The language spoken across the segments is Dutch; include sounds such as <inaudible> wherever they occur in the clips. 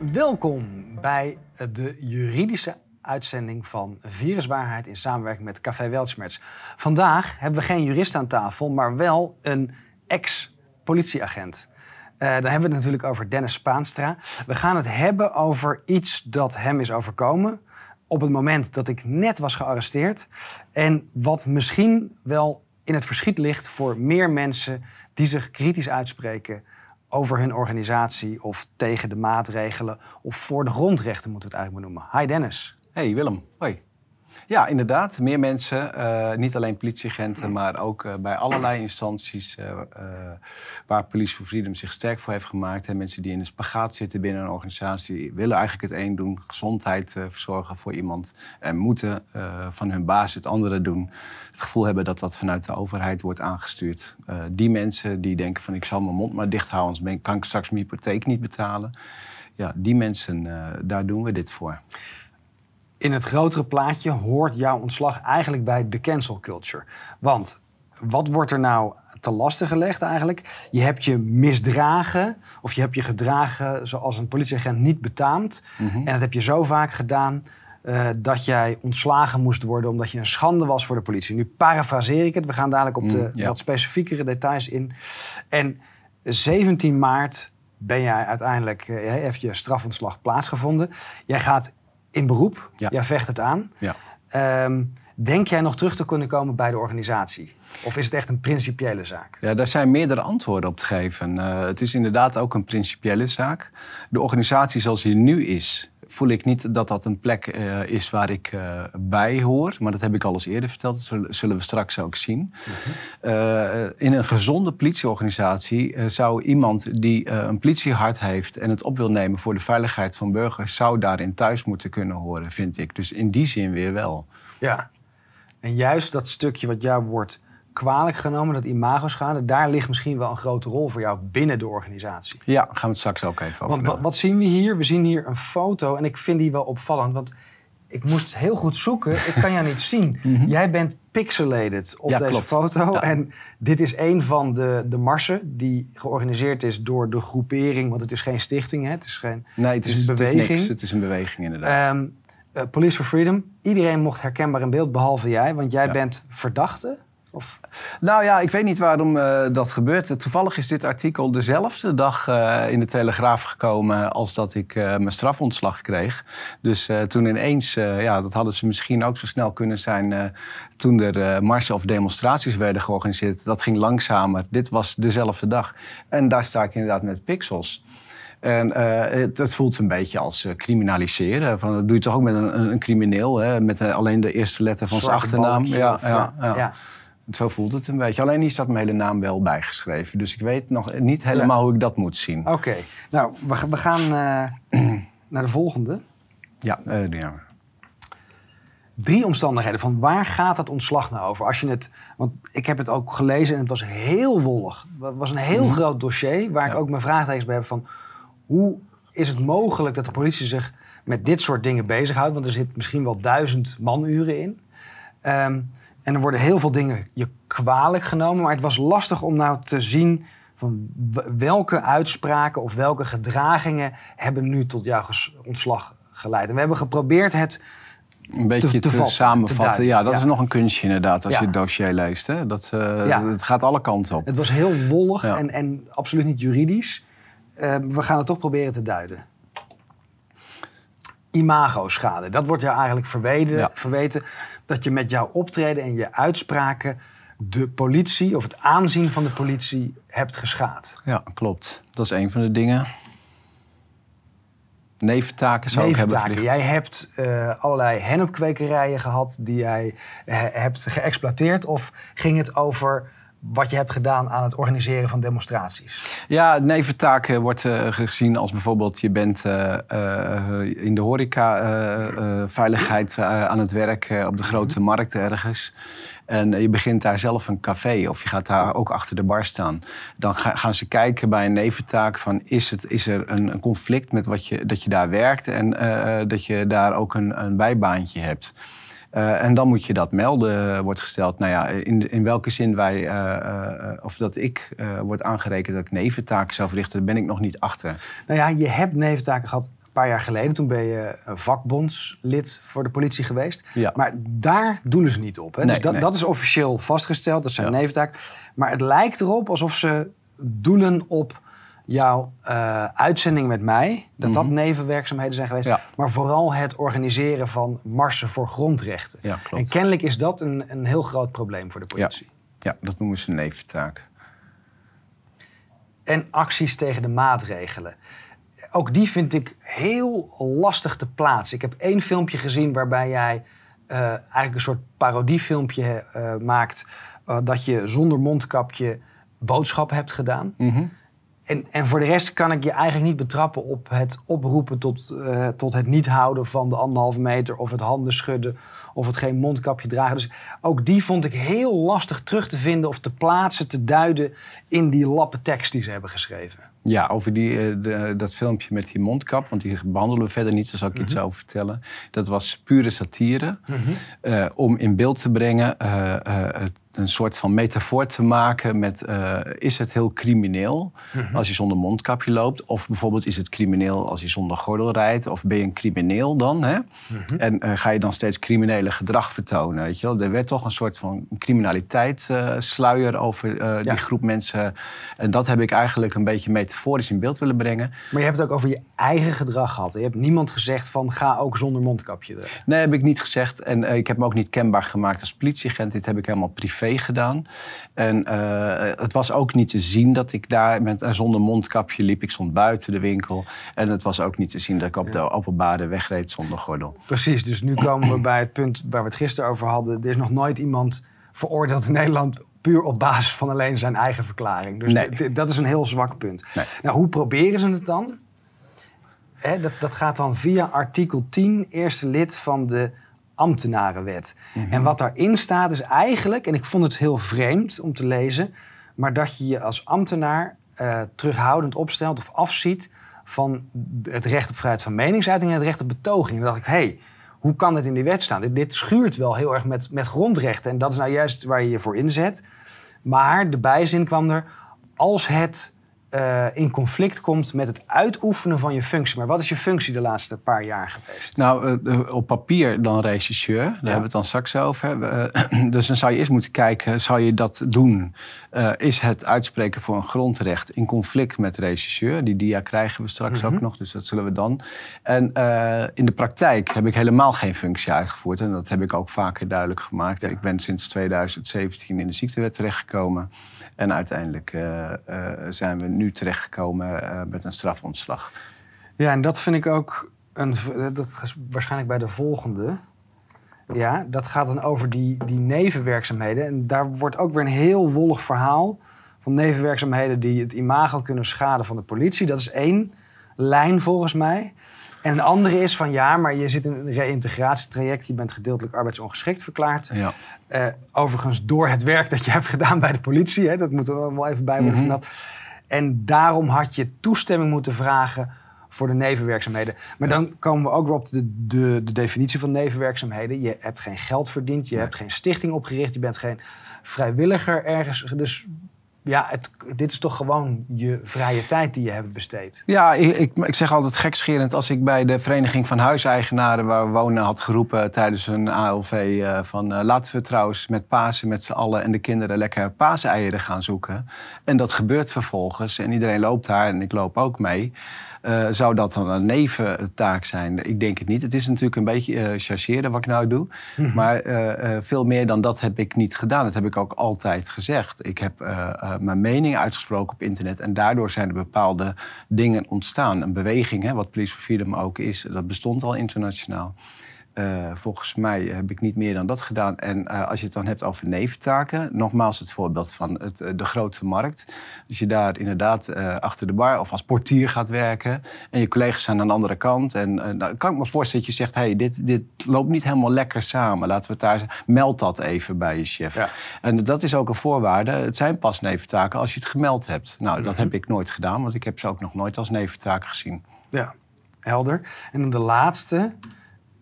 Welkom bij de juridische uitzending van Viruswaarheid in samenwerking met Café Weltschmerz. Vandaag hebben we geen jurist aan tafel, maar wel een ex-politieagent. Uh, dan hebben we het natuurlijk over Dennis Spaanstra. We gaan het hebben over iets dat hem is overkomen op het moment dat ik net was gearresteerd. En wat misschien wel in het verschiet ligt voor meer mensen die zich kritisch uitspreken over hun organisatie of tegen de maatregelen of voor de grondrechten, moeten we het eigenlijk benoemen. Hi Dennis. Hey Willem, hoi. Ja, inderdaad. Meer mensen, uh, niet alleen politieagenten, maar ook uh, bij allerlei instanties uh, waar Police for Freedom zich sterk voor heeft gemaakt. Hè. Mensen die in een spagaat zitten binnen een organisatie, willen eigenlijk het een doen, gezondheid verzorgen voor iemand en moeten van hun baas het andere doen. Het gevoel hebben dat dat vanuit de overheid wordt aangestuurd. die mensen die denken van ik zal mijn mond maar dicht houden, anders kan ik straks mijn hypotheek niet betalen. Ja, die mensen, daar doen we dit voor in het grotere plaatje hoort jouw ontslag eigenlijk bij de cancel culture. Want wat wordt er nou te lasten gelegd eigenlijk? Je hebt je misdragen of je hebt je gedragen zoals een politieagent niet betaamt. Mhm. En dat heb je zo vaak gedaan uh, dat jij ontslagen moest worden omdat je een schande was voor de politie. Nu parafraseer ik het. We gaan dadelijk op de mm, wat specifiekere details in. En 17 maart ben jij uiteindelijk, uh, heeft je strafontslag plaatsgevonden. Jij gaat in beroep. Ja. Jij vecht het aan. Ja. Um, denk jij nog terug te kunnen komen bij de organisatie? Of is het echt een principiële zaak? Ja, daar zijn meerdere antwoorden op te geven. Uh, het is inderdaad ook een principiële zaak. De organisatie zoals die nu is, voel ik niet dat dat een plek uh, is waar ik uh, bij hoor. Maar dat heb ik al eens eerder verteld. Dat zullen we straks ook zien. Uh, in een gezonde politieorganisatie zou iemand die een politiehart heeft... en het op wil nemen voor de veiligheid van burgers... zou daarin thuis moeten kunnen horen, vind ik. Dus in die zin weer wel. Ja, en juist dat stukje wat jou wordt kwalijk genomen, dat imagoschade, daar ligt misschien wel een grote rol voor jou binnen de organisatie. Ja, gaan we het straks ook even over. Want wat, zien we hier? We zien hier een foto en ik vind die wel opvallend, want ik moest heel goed zoeken. Ik kan jou niet zien. <laughs> Mhm. Jij bent pixelated op deze foto. En dit is een van de, de marsen die georganiseerd is door de groepering. Want het is geen stichting, hè? Het is, geen, nee, het, is, een beweging. Het is, het is een beweging, inderdaad. Um, Police for Freedom. Iedereen mocht herkenbaar in beeld, behalve jij. Want jij bent verdachte of? Nou ja, ik weet niet waarom uh, dat gebeurt. Toevallig is dit artikel dezelfde dag uh, in de Telegraaf gekomen als dat ik uh, mijn strafontslag kreeg. Dus toen ineens, ja, dat hadden ze misschien ook zo snel kunnen zijn toen er marsen of demonstraties werden georganiseerd. Dat ging langzamer. Dit was dezelfde dag. En daar sta ik inderdaad met pixels. En het, het, voelt een beetje als criminaliseren. Van, dat doe je toch ook met een, een crimineel, hè? met alleen de eerste letter van zijn achternaam. Ja, ja, ja. ja. Zo voelt het een beetje. Alleen hier staat mijn hele naam wel bijgeschreven. Dus ik weet nog niet helemaal hoe ik dat moet zien. Oké. Nou, we, we gaan uh, <clears throat> naar de volgende. Ja, uh, ja. Drie omstandigheden. Van waar gaat het ontslag nou over? Als je het, want ik heb het ook gelezen en het was heel wollig. Het was een heel mm groot dossier waar ik ook mijn vraagtekens bij heb van... hoe is het mogelijk dat de politie zich met dit soort dingen bezighoudt? Want er zit misschien wel duizend manuren in. Um, en er worden heel veel dingen je kwalijk genomen. Maar het was lastig om nou te zien van welke uitspraken of welke gedragingen hebben nu tot jouw ontslag geleid. En we hebben geprobeerd het een beetje te, samenvatten. ja, dat is nog een kunstje inderdaad als je het dossier leest. Hè? Dat, uh, Het gaat alle kanten op. Het was heel wollig en, en absoluut niet juridisch. Uh, we gaan het toch proberen te duiden. Imago-schade, dat wordt jou eigenlijk verweten. verweten dat je met jouw optreden en je uitspraken de politie of het aanzien van de politie hebt geschaad. Ja, klopt. Dat is een van de dingen. Neventaken zou Neventaken. ik hebben Jij hebt uh, allerlei hennepkwekerijen gehad die jij uh, hebt geëxploiteerd. Of ging het over wat je hebt gedaan aan het organiseren van demonstraties? Ja, neventaak wordt uh, gezien als bijvoorbeeld je bent uh, uh, in de horeca veiligheid aan het werk op de grote mhm. markt ergens. En je begint daar zelf een café of je gaat daar ook achter de bar staan. Dan gaan ze kijken bij een neventaak van is, het, is er een, een conflict met wat je, dat je daar werkt en dat je daar ook een, een bijbaantje hebt. Uh, en dan moet je dat melden, eh, wordt gesteld. Nou ja, in, in welke zin wij, uh, of dat ik wordt aangerekend dat ik neventaken zou verrichten, daar ben ik nog niet achter. Nou ja, je hebt neventaken gehad. een paar jaar geleden. Toen ben je vakbondslid voor de politie geweest. Ja. Maar daar doelen ze niet op. Hè? Nee, dus dat, nee. dat is officieel vastgesteld. Dat zijn Ja. neventaak. Maar het lijkt erop alsof ze doelen op jouw eh, uitzending met mij. Dat dat Mhm. nevenwerkzaamheden zijn geweest. Ja. Maar vooral het organiseren van marsen voor grondrechten. Ja, En kennelijk is dat een, een heel groot probleem voor de politie. Ja, dat noemen ze een neventaak. En acties tegen de maatregelen. Ook die vind ik heel lastig te plaatsen. Ik heb één filmpje gezien waarbij jij eh, eigenlijk een soort parodiefilmpje eh, maakt. dat je zonder mondkapje boodschappen hebt gedaan. Mhm. En, en voor de rest kan ik je eigenlijk niet betrappen op het oproepen tot, eh, tot het niet houden van de anderhalve meter. Of het handen schudden. Of het geen mondkapje dragen. Dus ook die vond ik heel lastig terug te vinden of te plaatsen, te duiden in die lappe tekst die ze hebben geschreven. Ja, over die, eh, de, dat filmpje met die mondkap, want die behandelen we verder niet, daar zal ik iets over vertellen. Dat was pure satire. Eh, om in beeld te brengen, het- een soort van metafoor te maken met: eh, is het heel crimineel als je zonder mondkapje loopt? Of bijvoorbeeld, is het crimineel als je zonder gordel rijdt? Of ben je een crimineel dan? Hè? En eh, ga je dan steeds criminele gedrag vertonen? Weet je wel? Er werd toch een soort van criminaliteitssluier sluier over eh, Ja. die groep mensen. En dat heb ik eigenlijk een beetje metaforisch in beeld willen brengen. Maar je hebt het ook over je eigen gedrag gehad. Je hebt niemand gezegd van ga ook zonder mondkapje. er. Nee, heb ik niet gezegd. En eh, ik heb me ook niet kenbaar gemaakt als politieagent. Dit heb ik helemaal privé gedaan. En eh, het was ook niet te zien dat ik daar met, eh, zonder mondkapje liep. Ik stond buiten de winkel. En het was ook niet te zien dat ik op de openbare weg reed zonder gordel. Precies, dus nu komen we bij het punt waar we het gisteren over hadden. Er is nog nooit iemand veroordeeld in Nederland puur op basis van alleen zijn eigen verklaring. Dus Nee. dat is een heel zwak punt. Nee. Nou, hoe proberen ze het dan? Dat, dat gaat dan via artikel 10, eerste lid van de ambtenarenwet. Mhm. En wat daarin staat is eigenlijk, en ik vond het heel vreemd om te lezen, maar dat je je als ambtenaar eh, terughoudend opstelt of afziet van het recht op vrijheid van meningsuiting en het recht op betoging. En dan dacht ik, hé, hey, hoe kan dit in die wet staan? Dit, dit schuurt wel heel erg met, met grondrechten. En dat is nou juist waar je je voor inzet. Maar de bijzin kwam er als het eh, in conflict komt met het uitoefenen van je functie. Maar wat is je functie de laatste paar jaar geweest? Nou, eh, eh, op papier dan regisseur. Daar hebben we het dan straks over. <clears throat> Dus dan zou je eerst moeten kijken, zou je dat doen? Is het uitspreken voor een grondrecht in conflict met regisseur? Die dia krijgen we straks ook nog, dus dat zullen we dan. En in de praktijk heb ik helemaal geen functie uitgevoerd. En dat heb ik ook vaker duidelijk gemaakt. Ik ben sinds 2017 in de ziektewet terechtgekomen. En uiteindelijk eh, eh, zijn we nu terechtgekomen eh, met een strafontslag. Ja, en dat vind ik ook een, dat is waarschijnlijk bij de volgende. Ja, dat gaat dan over die, die nevenwerkzaamheden. En daar wordt ook weer een heel wollig verhaal van nevenwerkzaamheden die het imago kunnen schaden van de politie. Dat is één lijn volgens mij. En een andere is van ja, maar je zit in een reïntegratietraject, je bent gedeeltelijk arbeidsongeschikt verklaard. Ja. Eh, overigens door het werk dat je hebt gedaan bij de politie. Hè, dat moet er wel even bij worden Mhm. vermeld. En daarom had je toestemming moeten vragen voor de nevenwerkzaamheden. Maar dan komen we ook weer op de, de, de definitie van nevenwerkzaamheden. Je hebt geen geld verdiend, je hebt geen stichting opgericht, je bent geen vrijwilliger ergens. Dus ja, dit is toch gewoon je vrije tijd die je hebt besteed. Ja, ik, ik, ik zeg altijd gekscherend als ik bij de Vereniging van Huiseigenaren waar we wonen had geroepen tijdens een ALV eh, van eh, laten we trouwens met Pasen met z'n allen en de kinderen lekker paaseieren gaan zoeken. En dat gebeurt vervolgens en iedereen loopt daar en ik loop ook mee. Eh, zou dat dan een neventaak zijn? Ik denk het niet. Het is natuurlijk een beetje chargeren wat ik nou doe. Maar eh, veel meer dan dat heb ik niet gedaan. Dat heb ik ook altijd gezegd. Ik heb mijn mening uitgesproken op internet. En daardoor zijn er bepaalde dingen ontstaan. Een beweging, hè, wat Police for Freedom ook is, dat bestond al internationaal. Eh, volgens mij heb ik niet meer dan dat gedaan. En eh, als je het dan hebt over neventaken, nogmaals het voorbeeld van het, eh, de grote markt. Als je daar inderdaad achter de bar of als portier gaat werken en je collega's zijn aan de andere kant. En dan kan ik me voorstellen dat je zegt: hey, dit, dit loopt niet helemaal lekker samen. Laten we het daar. Meld dat even bij je chef. Ja. En dat is ook een voorwaarde. Het zijn pas neventaken als je het gemeld hebt. Nou, dat heb ik nooit gedaan, want ik heb ze ook nog nooit als neventaak gezien. Ja, helder. En dan de laatste.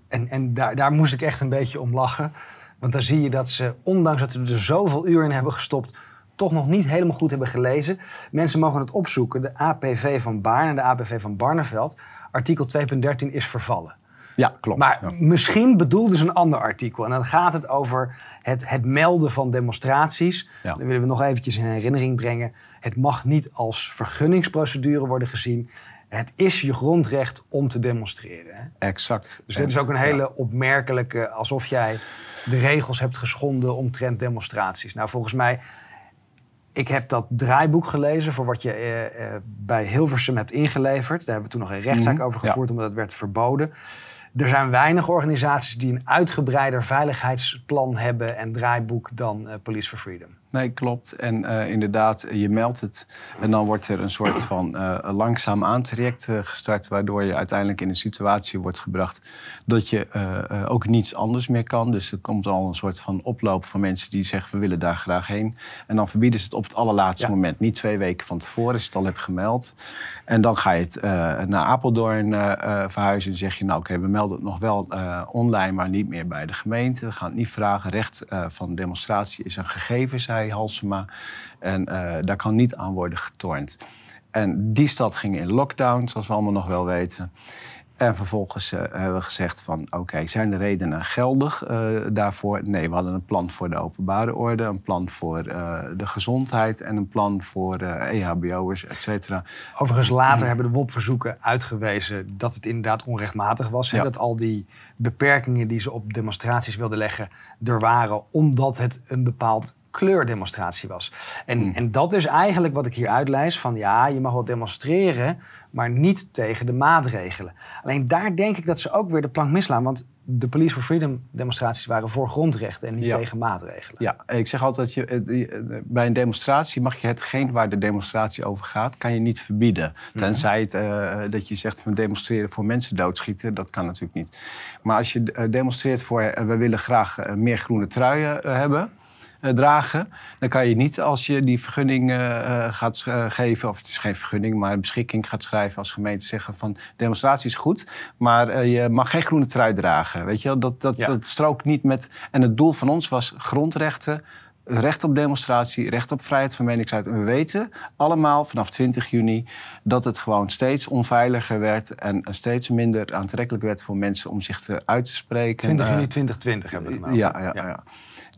En, en daar, daar moest ik echt een beetje om lachen. Want dan zie je dat ze, ondanks dat ze er zoveel uur in hebben gestopt, toch nog niet helemaal goed hebben gelezen. Mensen mogen het opzoeken. De APV van Baarn en de APV van Barneveld artikel 2.13 is vervallen. Ja, klopt. Maar ja. misschien bedoelde ze een ander artikel. En dan gaat het over het, het melden van demonstraties. Ja. Dan willen we nog eventjes in herinnering brengen. Het mag niet als vergunningsprocedure worden gezien. Het is je grondrecht om te demonstreren. Hè? Exact. Dus dit is ook een hele opmerkelijke, alsof jij de regels hebt geschonden omtrent demonstraties. Nou, volgens mij, ik heb dat draaiboek gelezen voor wat je eh, eh, bij Hilversum hebt ingeleverd. Daar hebben we toen nog een rechtszaak Mhm, over ja. gevoerd, omdat het werd verboden. Er zijn weinig organisaties die een uitgebreider veiligheidsplan hebben en draaiboek dan eh, Police for Freedom. Nee, klopt. En eh, inderdaad, je meldt het. En dan wordt er een soort van een langzaam aantraject gestart. Waardoor je uiteindelijk in een situatie wordt gebracht dat je ook niets anders meer kan. Dus er komt al een soort van oploop van mensen die zeggen: we willen daar graag heen. En dan verbieden ze het op het allerlaatste Ja. moment. Niet twee weken van tevoren, als je het al hebt gemeld. En dan ga je het naar Apeldoorn verhuizen. En zeg je: nou, oké, we melden het nog wel eh, online, maar niet meer bij de gemeente. We gaan het niet vragen. Recht eh, van demonstratie is een gegeven, zei Halsema. En eh, daar kan niet aan worden getornd. En die stad ging in lockdown, zoals we allemaal nog wel weten. En vervolgens eh, hebben we gezegd van, oké, zijn de redenen geldig eh, daarvoor? Nee, we hadden een plan voor de openbare orde, een plan voor eh, de gezondheid en een plan voor eh EHBO'ers, et cetera. Overigens, later hebben de WOP-verzoeken uitgewezen dat het inderdaad onrechtmatig was. hè, Ja. Dat al die beperkingen die ze op demonstraties wilden leggen er waren, omdat het een bepaald kleurdemonstratie was. En, Hmm. en dat is eigenlijk wat ik hier uitlees van ja, je mag wel demonstreren, maar niet tegen de maatregelen. Alleen daar denk ik dat ze ook weer de plank mislaan, want de Police for Freedom demonstraties waren voor grondrechten en niet Ja. tegen maatregelen. Ja, ik zeg altijd, je, eh, eh, bij een demonstratie mag je hetgeen waar de demonstratie over gaat, kan je niet verbieden. Tenzij het, eh, dat je zegt van demonstreren voor mensen doodschieten, dat kan natuurlijk niet. Maar als je demonstreert voor, we willen graag meer groene truien hebben, dragen, dan kan je niet als je die vergunning eh, eh, gaat eh, geven, of het is geen vergunning, maar een beschikking gaat schrijven als gemeente zeggen van demonstratie is goed, maar eh, je mag geen groene trui dragen. Weet je dat, dat, Ja. dat strookt niet met. En het doel van ons was grondrechten. Recht op demonstratie, recht op vrijheid van meningsuiting. En we weten allemaal vanaf 20 juni dat het gewoon steeds onveiliger werd en steeds minder aantrekkelijk werd voor mensen om zich te, uit te spreken. 20 Eh, juni 2020 hebben we het over. ja, ja, ja.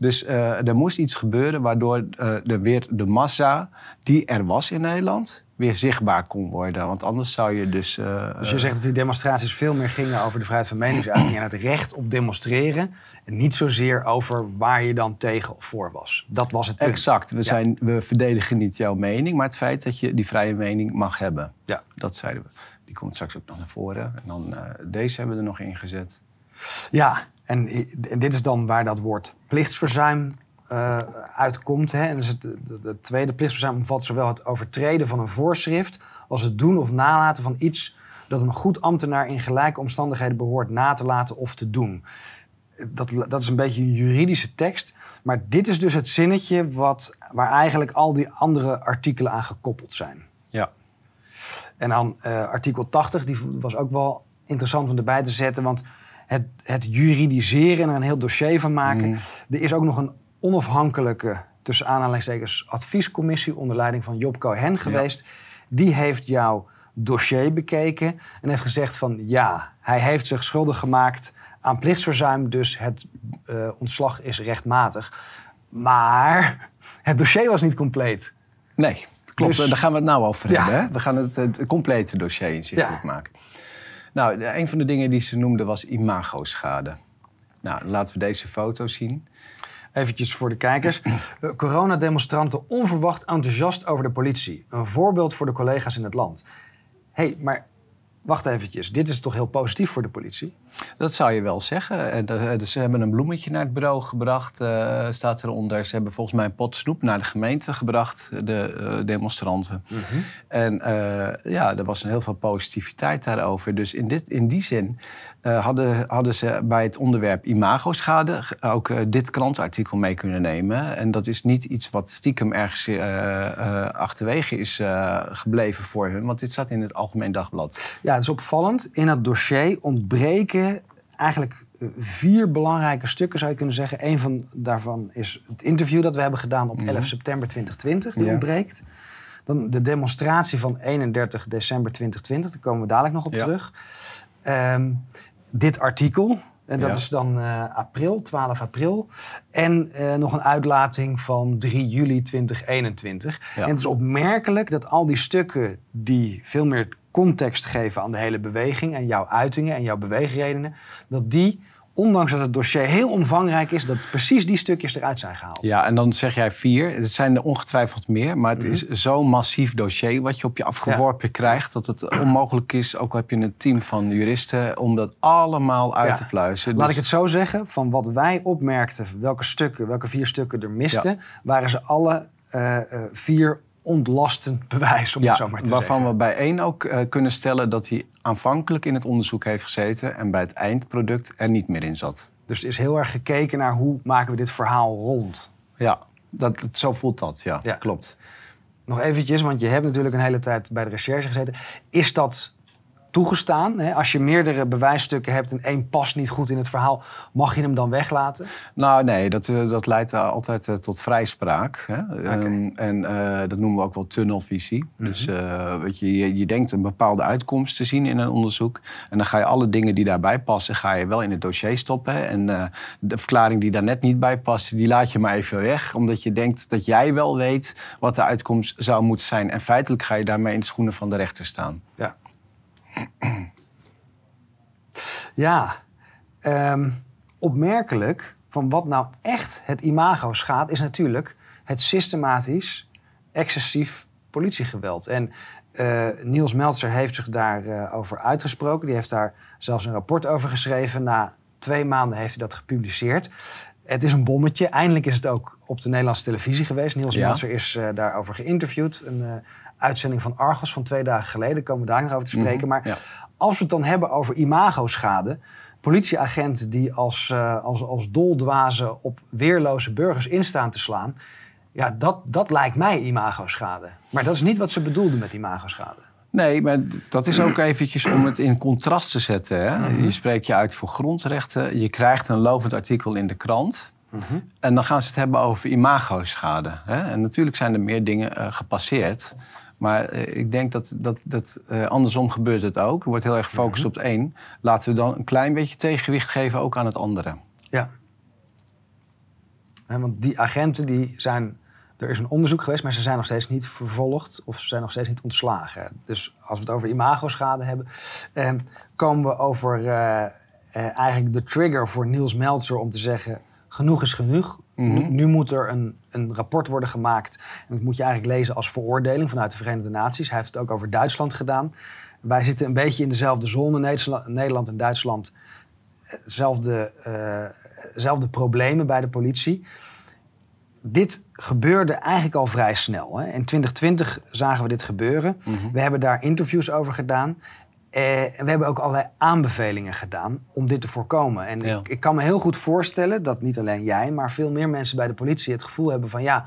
Dus eh, er moest iets gebeuren waardoor eh, er weer de massa die er was in Nederland weer zichtbaar kon worden. Want anders zou je dus... eh, Dus je zegt dat die demonstraties veel meer gingen over de vrijheid van meningsuiting en het recht op demonstreren. En niet zozeer over waar je dan tegen of voor was. Dat was het punt. Exact. We, zijn, we verdedigen niet jouw mening, maar het feit dat je die vrije mening mag hebben. Ja. Dat zeiden we. Die komt straks ook nog naar voren. En dan eh, deze hebben we er nog ingezet. Ja, en, dit is dan waar dat woord plichtsverzuim eh, uitkomt. Hè. En dus het tweede plichtsverzuim omvat zowel het overtreden van een voorschrift... als het doen of nalaten van iets dat een goed ambtenaar in gelijke omstandigheden behoort na te laten of te doen. Dat, dat is een beetje een juridische tekst. Maar dit is dus het zinnetje wat, waar eigenlijk al die andere artikelen aan gekoppeld zijn. Ja. En dan eh, artikel 80, die was ook wel interessant om erbij te zetten. Want het, het juridiseren en er een heel dossier van maken. Mm. Er is ook nog een onafhankelijke, tussen aanhalingstekens, adviescommissie onder leiding van Job Cohen geweest. Die heeft jouw dossier bekeken en heeft gezegd van ja, hij heeft zich schuldig gemaakt aan plichtsverzuim, dus het eh, ontslag is rechtmatig. Maar <laughs> het dossier was niet compleet. Nee, klopt. Dus- Daar gaan we het nou over Ja. hebben. Hè? We gaan het, het complete dossier inzichtelijk Ja. maken. Nou, een van de dingen die ze noemde was imagoschade. Nou, laten we deze foto zien. Eventjes voor de kijkers. <clears throat> Coronademonstranten onverwacht enthousiast over de politie. Een voorbeeld voor de collega's in het land. Hé, hey, maar wacht eventjes. Dit is toch heel positief voor de politie? Dat zou je wel zeggen. En, eh, dus ze hebben een bloemetje naar het bureau gebracht, eh, staat eronder. Ze hebben volgens mij een pot snoep naar de gemeente gebracht, de eh, demonstranten. En eh, ja, er was een heel veel positiviteit daarover. Dus in, dit, in die zin eh, hadden, hadden ze bij het onderwerp imagoschade ook eh, dit krantartikel mee kunnen nemen. En dat is niet iets wat stiekem ergens eh, achterwege is gebleven voor hun, want dit staat in het Algemeen Dagblad. Ja, het is opvallend. In het dossier ontbreken eigenlijk vier belangrijke stukken, zou je kunnen zeggen. Eén van daarvan is het interview dat we hebben gedaan op 11 september 2020. Die Ja. ontbreekt. Dan de demonstratie van 31 december 2020, daar komen we dadelijk nog op Ja. terug. Ehm, dit artikel, en dat Ja. is dan eh, april, 12 april. En eh, nog een uitlating van 3 juli 2021. Ja. En het is opmerkelijk dat al die stukken die veel meer context geven aan de hele beweging en jouw uitingen en jouw beweegredenen, dat die, ondanks dat het dossier heel omvangrijk is, dat precies die stukjes eruit zijn gehaald. Ja, en dan zeg jij vier. Het zijn er ongetwijfeld meer. Maar Mhm. het is zo'n massief dossier wat je op je afgeworpen krijgt. Dat het onmogelijk is, ook al heb je een team van juristen, om dat allemaal uit Ja. te pluizen. Laat Dus- ik het zo zeggen, van wat wij opmerkten, welke stukken, welke vier stukken er misten, waren ze alle eh, vier ontlastend bewijs, om ja, het zo maar te waarvan zeggen. we bij één ook eh, kunnen stellen dat hij aanvankelijk in het onderzoek heeft gezeten en bij het eindproduct er niet meer in zat. Dus er is heel erg gekeken naar hoe maken we dit verhaal rond. Ja, dat, dat- zo voelt dat, ja, Ja. klopt. Nog eventjes, want je hebt natuurlijk een hele tijd bij de recherche gezeten. Is dat toegestaan? Hè? Als je meerdere bewijsstukken hebt en één past niet goed in het verhaal, mag je hem dan weglaten? Nou, nee, dat, eh, dat leidt eh, altijd eh, tot vrijspraak. Hè? Ehm, en dat noemen we ook wel tunnelvisie. Dus eh, weet je, je, je denkt een bepaalde uitkomst te zien in een onderzoek. En dan ga je alle dingen die daarbij passen, ga je wel in het dossier stoppen. En de verklaring die daar net niet bij past, die laat je maar even weg. Omdat je denkt dat jij wel weet wat de uitkomst zou moeten zijn. En feitelijk ga je daarmee in de schoenen van de rechter staan. Ja. Ja, ehm, opmerkelijk van wat nou echt het imago schaadt, is natuurlijk het systematisch excessief politiegeweld. En eh, Niels Meltzer heeft zich daarover over uitgesproken. Die heeft daar zelfs een rapport over geschreven. Na twee maanden heeft hij dat gepubliceerd. Het is een bommetje. Eindelijk is het ook op de Nederlandse televisie geweest. Niels Ja. Meltzer is eh, daarover geïnterviewd. Een eh, uitzending van Argos van twee dagen geleden. Komen we daar nog over te spreken. Mhm, Maar als we het dan hebben over imagoschade... politieagenten die als, eh, als, als doldwazen op weerloze burgers instaan te slaan... ja, dat, dat lijkt mij imagoschade. Maar dat is niet wat ze bedoelden met imagoschade. Nee, maar dat is ook eventjes om het in contrast te zetten. Hè? Mhm. Je spreekt je uit voor grondrechten. Je krijgt een lovend artikel in de krant. Mhm. En dan gaan ze het hebben over imagoschade. Hè? En natuurlijk zijn er meer dingen eh, gepasseerd. Maar eh, ik denk dat, dat, dat eh, andersom gebeurt het ook. Er wordt heel erg gefocust Mhm. op het een. Laten we dan een klein beetje tegenwicht geven ook aan het andere. Ja. Want die agenten die zijn... Er is een onderzoek geweest, maar ze zijn nog steeds niet vervolgd... of ze zijn nog steeds niet ontslagen. Dus als we het over imagoschade hebben... eh, komen we over eh, eh, eigenlijk de trigger voor Niels Meltzer om te zeggen... genoeg is genoeg. Mhm. nu, nu moet er een, een rapport worden gemaakt. En dat moet je eigenlijk lezen als veroordeling vanuit de Verenigde Naties. Hij heeft het ook over Duitsland gedaan. Wij zitten een beetje in dezelfde zone, Nederland- en Duitsland. Zelfde, eh, zelfde problemen bij de politie. Dit gebeurde eigenlijk al vrij snel. Hè. In 2020 zagen we dit gebeuren. We hebben daar interviews over gedaan. Eh, we hebben ook allerlei aanbevelingen gedaan om dit te voorkomen. En Ja. ik, ik kan me heel goed voorstellen dat niet alleen jij, maar veel meer mensen bij de politie het gevoel hebben van ja,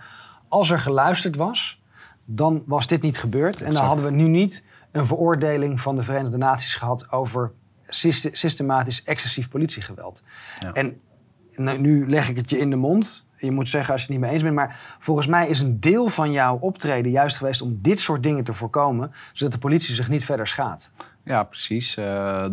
als er geluisterd was, dan was dit niet gebeurd. En dan hadden we nu niet een veroordeling van de Verenigde Naties gehad over syste- systematisch excessief politiegeweld. Ja. En nu leg ik het je in de mond. Je moet zeggen als je het niet mee eens bent. Maar volgens mij is een deel van jouw optreden juist geweest om dit soort dingen te voorkomen. Zodat de politie zich niet verder schaadt. Ja, precies. Eh, eh,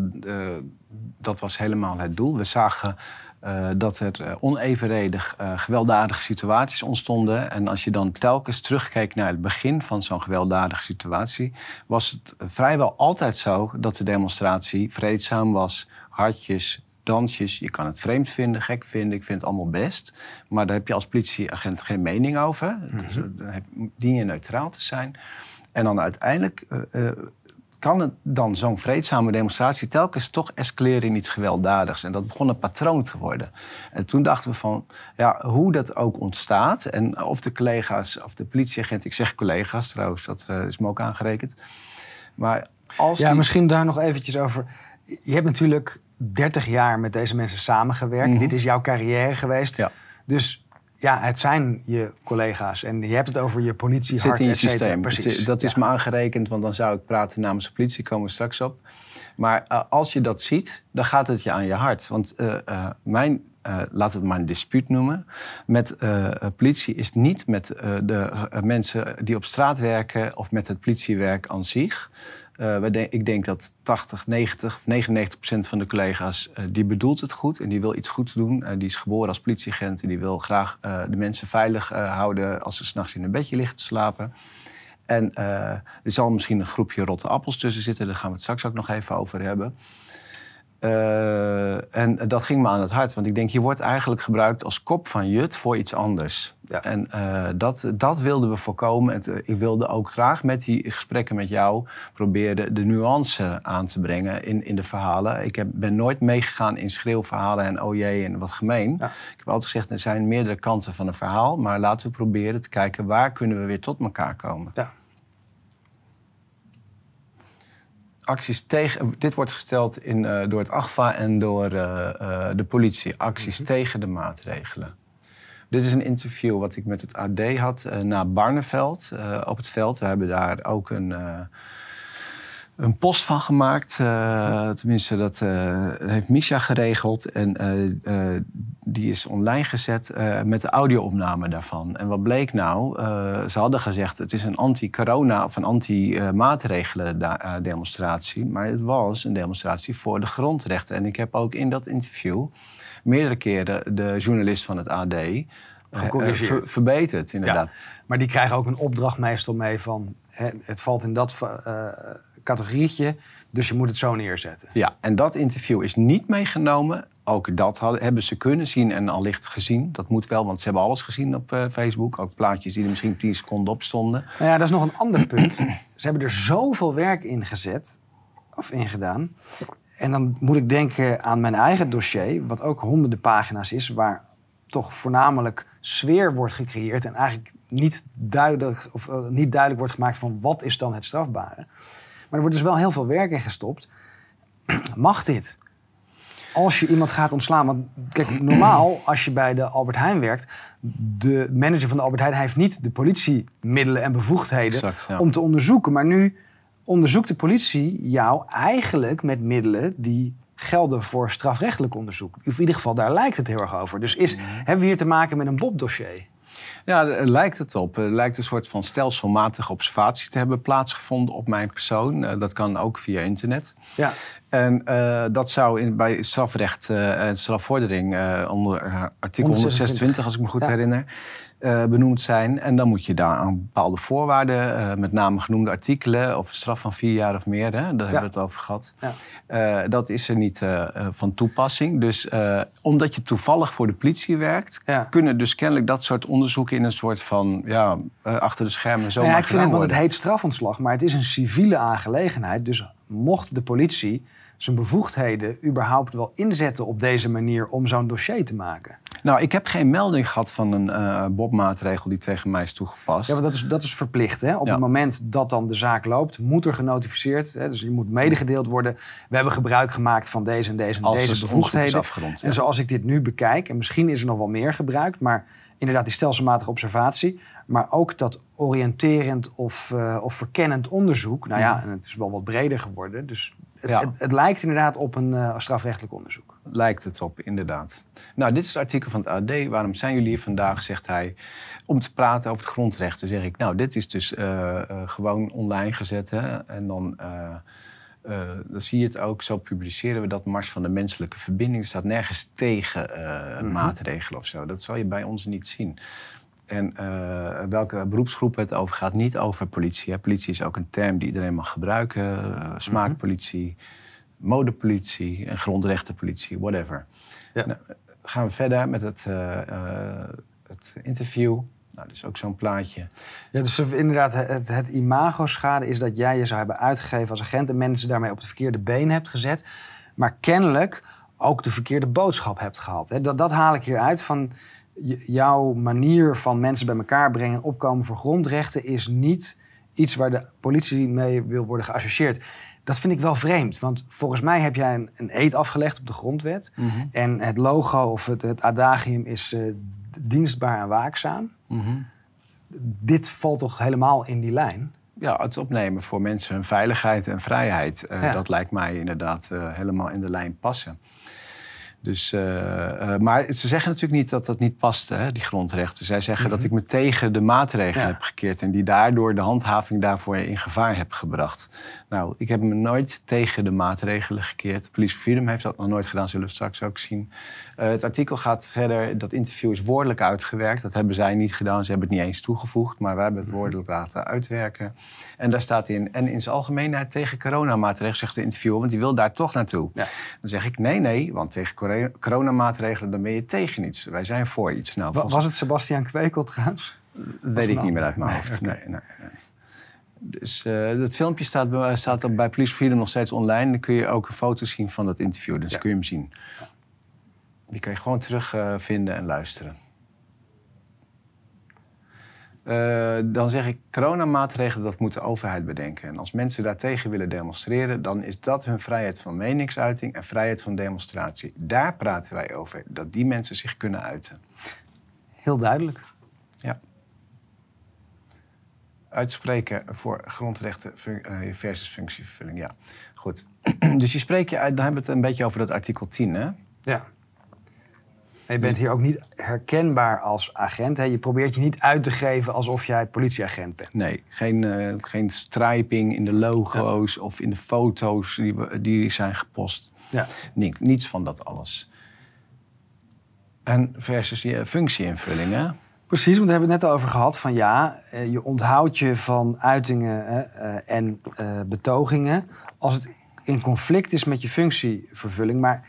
dat was helemaal het doel. We zagen eh, dat er onevenredig gewelddadige situaties ontstonden. En als je dan telkens terugkeek naar het begin van zo'n gewelddadige situatie, was het vrijwel altijd zo dat de demonstratie vreedzaam was, hartjes. Dansjes, je kan het vreemd vinden, gek vinden, ik vind het allemaal best. Maar daar heb je als politieagent geen mening over. Dus dan heb- dien je neutraal te zijn. En dan uiteindelijk eh, eh, kan het dan zo'n vreedzame demonstratie telkens toch escaleren in iets gewelddadigs. En dat begon een patroon te worden. En toen dachten we van, ja, hoe dat ook ontstaat... en of de collega's, of de politieagent, ik zeg collega's trouwens, dat eh, is me ook aangerekend... Maar als Ja, die- misschien daar nog eventjes over. Je hebt natuurlijk 30 jaar met deze mensen samengewerkt. Mhm. Dit is jouw carrière geweest. Ja. Dus ja, het zijn je collega's. En je hebt het over je politie, Het zit in je systeem. Precies. Dat is Ja. me aangerekend, want dan zou ik praten namens de politie, komen we straks op. Maar eh, als je dat ziet, dan gaat het je aan je hart. Want mijn uh, laten we het maar een dispuut noemen, met uh, politie is niet met uh, de mensen die op straat werken of met het politiewerk aan zich. Ik denk dat 80, 90 of 99 procent van de collega's die bedoelt het goed en die wil iets goeds doen. die is geboren als politieagent en die wil graag de mensen veilig houden als ze s'nachts in een bedje liggen te slapen. En er zal misschien een groepje rotte appels tussen zitten, daar gaan we het straks ook nog even over hebben. Uh, en dat ging me aan het hart, want ik denk, je wordt eigenlijk gebruikt als kop van jut voor iets anders. Ja. En uh, dat, dat wilden we voorkomen. En ik wilde ook graag met die gesprekken met jou proberen de nuance aan te brengen in, in de verhalen. Ik heb, ben nooit meegegaan in schreeuwverhalen en oh jee en wat gemeen. Ja. Ik heb altijd gezegd, er zijn meerdere kanten van een verhaal, maar laten we proberen te kijken waar kunnen we weer tot elkaar komen. Ja. Acties tegen. Dit wordt gesteld in, uh, door het AGFA en door uh, uh, de politie. Acties mm -hmm. tegen de maatregelen. Dit is een interview wat ik met het AD had na Barneveld op het veld. We hebben daar ook een een post van gemaakt. Uh, tenminste, dat uh, heeft Misha geregeld. En uh, die is online gezet met de audio-opname daarvan. En wat bleek nou? ze hadden gezegd het is een anti-corona of een anti-maatregelen-demonstratie. Maar het was een demonstratie voor de grondrechten. En ik heb ook in dat interview meerdere keren de journalist van het AD ver, verbeterd, inderdaad. Ja, maar die krijgen ook een opdracht meestal mee van... Hè, het valt in dat categorietje. Dus je moet het zo neerzetten. Ja, en dat interview is niet meegenomen. Ook dat hadden, hebben ze kunnen zien en allicht gezien. Dat moet wel, want ze hebben alles gezien op uh, Facebook. Ook plaatjes die er misschien 10 seconden op stonden. Nou ja, dat is nog een ander punt. <clears throat> Ze hebben er zoveel werk in gezet, of in gedaan. En dan moet ik denken aan mijn eigen dossier, wat ook honderden pagina's is, waar toch voornamelijk sfeer wordt gecreëerd en eigenlijk niet duidelijk, of, uh, niet duidelijk wordt gemaakt van wat is dan het strafbare. Maar er wordt dus wel heel veel werk in gestopt. Mag dit? Als je iemand gaat ontslaan. Want kijk, normaal als je bij de Albert Heijn werkt. De manager van de Albert Heijn heeft niet de politiemiddelen en bevoegdheden om te onderzoeken. Maar nu onderzoekt de politie jou eigenlijk met middelen die gelden voor strafrechtelijk onderzoek. Of in ieder geval, daar lijkt het heel erg over. Dus is, mhm. hebben we hier te maken met een Bob-dossier? Ja, er lijkt het op. Er lijkt een soort van stelselmatige observatie te hebben plaatsgevonden op mijn persoon. Eh, dat kan ook via internet. Ja. En uh, dat zou in, bij strafrecht uh, en strafvordering onder artikel 126, als ik me goed herinner uh, benoemd zijn. En dan moet je daar aan bepaalde voorwaarden, uh, met name genoemde artikelen, of een straf van vier jaar of meer, hè, daar hebben we het over gehad. Ja. Uh, dat is er niet van toepassing. Dus omdat je toevallig voor de politie werkt, ja. kunnen dus kennelijk dat soort onderzoeken in een soort van ja, achter de schermen zo. Ja, ik vind het, want het heet strafontslag, maar het is een civiele aangelegenheid. Dus mocht de politie zijn bevoegdheden überhaupt wel inzetten op deze manier om zo'n dossier te maken? Nou, ik heb geen melding gehad van een uh, Bob-maatregel die tegen mij is toegepast. Ja, maar dat is, dat is verplicht. Hè? Op het moment dat dan de zaak loopt, moet er genotificeerd. Hè? Dus je moet medegedeeld worden. We hebben gebruik gemaakt van deze en deze en Als deze bevoegdheden. Afgerond, En zoals ik dit nu bekijk, en misschien is er nog wel meer gebruikt, maar inderdaad die stelselmatige observatie, maar ook dat oriënterend of, uh, of verkennend onderzoek. Nou ja, en het is wel wat breder geworden. Dus het, het, lijkt inderdaad op een uh, strafrechtelijk onderzoek. Lijkt het op, inderdaad. Nou, dit is het artikel van het AD. Waarom zijn jullie hier vandaag, zegt hij, om te praten over de grondrechten. Zeg ik, nou, dit is dus uh, gewoon online gezet. Hè? En dan, dan zie je het ook, zo publiceren we dat Mars van de Menselijke Verbinding. staat nergens tegen mm maatregelen of zo. Dat zal je bij ons niet zien. En uh, welke beroepsgroep het over gaat, niet over politie. Hè. Politie is ook een term die iedereen mag gebruiken. Uh, smaakpolitie, modepolitie en grondrechtenpolitie, whatever. Ja. Nou, gaan we verder met het, uh, het interview. Nou, dus ook zo'n plaatje. Ja, dus inderdaad, het, het imago-schade is dat jij je zou hebben uitgegeven als agent en mensen daarmee op de verkeerde been hebt gezet. Maar kennelijk ook de verkeerde boodschap hebt gehad. Dat, dat haal ik hier uit van jouw manier van mensen bij elkaar brengen en opkomen voor grondrechten is niet iets waar de politie mee wil worden geassocieerd. Dat vind ik wel vreemd, want volgens mij heb jij een, een eed afgelegd op de grondwet. Mhm. En het logo of het, het adagium is uh, dienstbaar en waakzaam. Mhm. Dit valt toch helemaal in die lijn? Ja, het opnemen voor mensen hun veiligheid en vrijheid. Uh, Dat lijkt mij inderdaad uh, helemaal in de lijn passen. Dus, uh, maar ze zeggen natuurlijk niet dat dat niet past, hè, die grondrechten. Zij zeggen dat mhm. ik me tegen de maatregelen heb gekeerd en die daardoor de handhaving daarvoor in gevaar heb gebracht. Nou, ik heb me nooit tegen de maatregelen gekeerd. Police Freedom heeft dat nog nooit gedaan, zullen we straks ook zien. Uh, het artikel gaat verder, dat interview is woordelijk uitgewerkt. Dat hebben zij niet gedaan, ze hebben het niet eens toegevoegd, maar wij hebben het woordelijk laten uitwerken. En daar staat in, en in zijn algemeenheid tegen coronamaatregelen, zegt de interviewer, want die wil daar toch naartoe. Ja. Dan zeg ik nee, nee, want tegen coronamaatregelen, dan ben je tegen iets. Wij zijn voor iets. Nou, Was het Sebastian Kwekel trouwens? Weet ik niet meer uit mijn hoofd. Nee, nee, nee. Dus uh, dat filmpje staat, staat bij Police Freedom nog steeds online. Dan kun je ook een foto zien van dat interview. Dus kun je hem zien. Die kan je gewoon terugvinden uh, en luisteren. Uh, dan zeg ik, coronamaatregelen, dat moet de overheid bedenken. En als mensen daartegen willen demonstreren, dan is dat hun vrijheid van meningsuiting en vrijheid van demonstratie. Daar praten wij over, dat die mensen zich kunnen uiten. Heel duidelijk. Ja. Uitspreken voor grondrechten eh, versus functievervulling, ja. Goed. <clears throat> Dus je spreekt je uit, dan hebben we het een beetje over dat artikel 10, hè? Ja je bent hier ook niet herkenbaar als agent. Hè? Je probeert je niet uit te geven alsof jij politieagent bent. Nee, geen, uh, geen striping in de logo's of in de foto's die, die zijn gepost. Ja. Niets, niets van dat alles. En versus je functieinvulling, hè? Precies, want we hebben het net over gehad van ja, eh, je onthoudt je van uitingen eh, en betogingen als het in conflict is met je functievervulling. Maar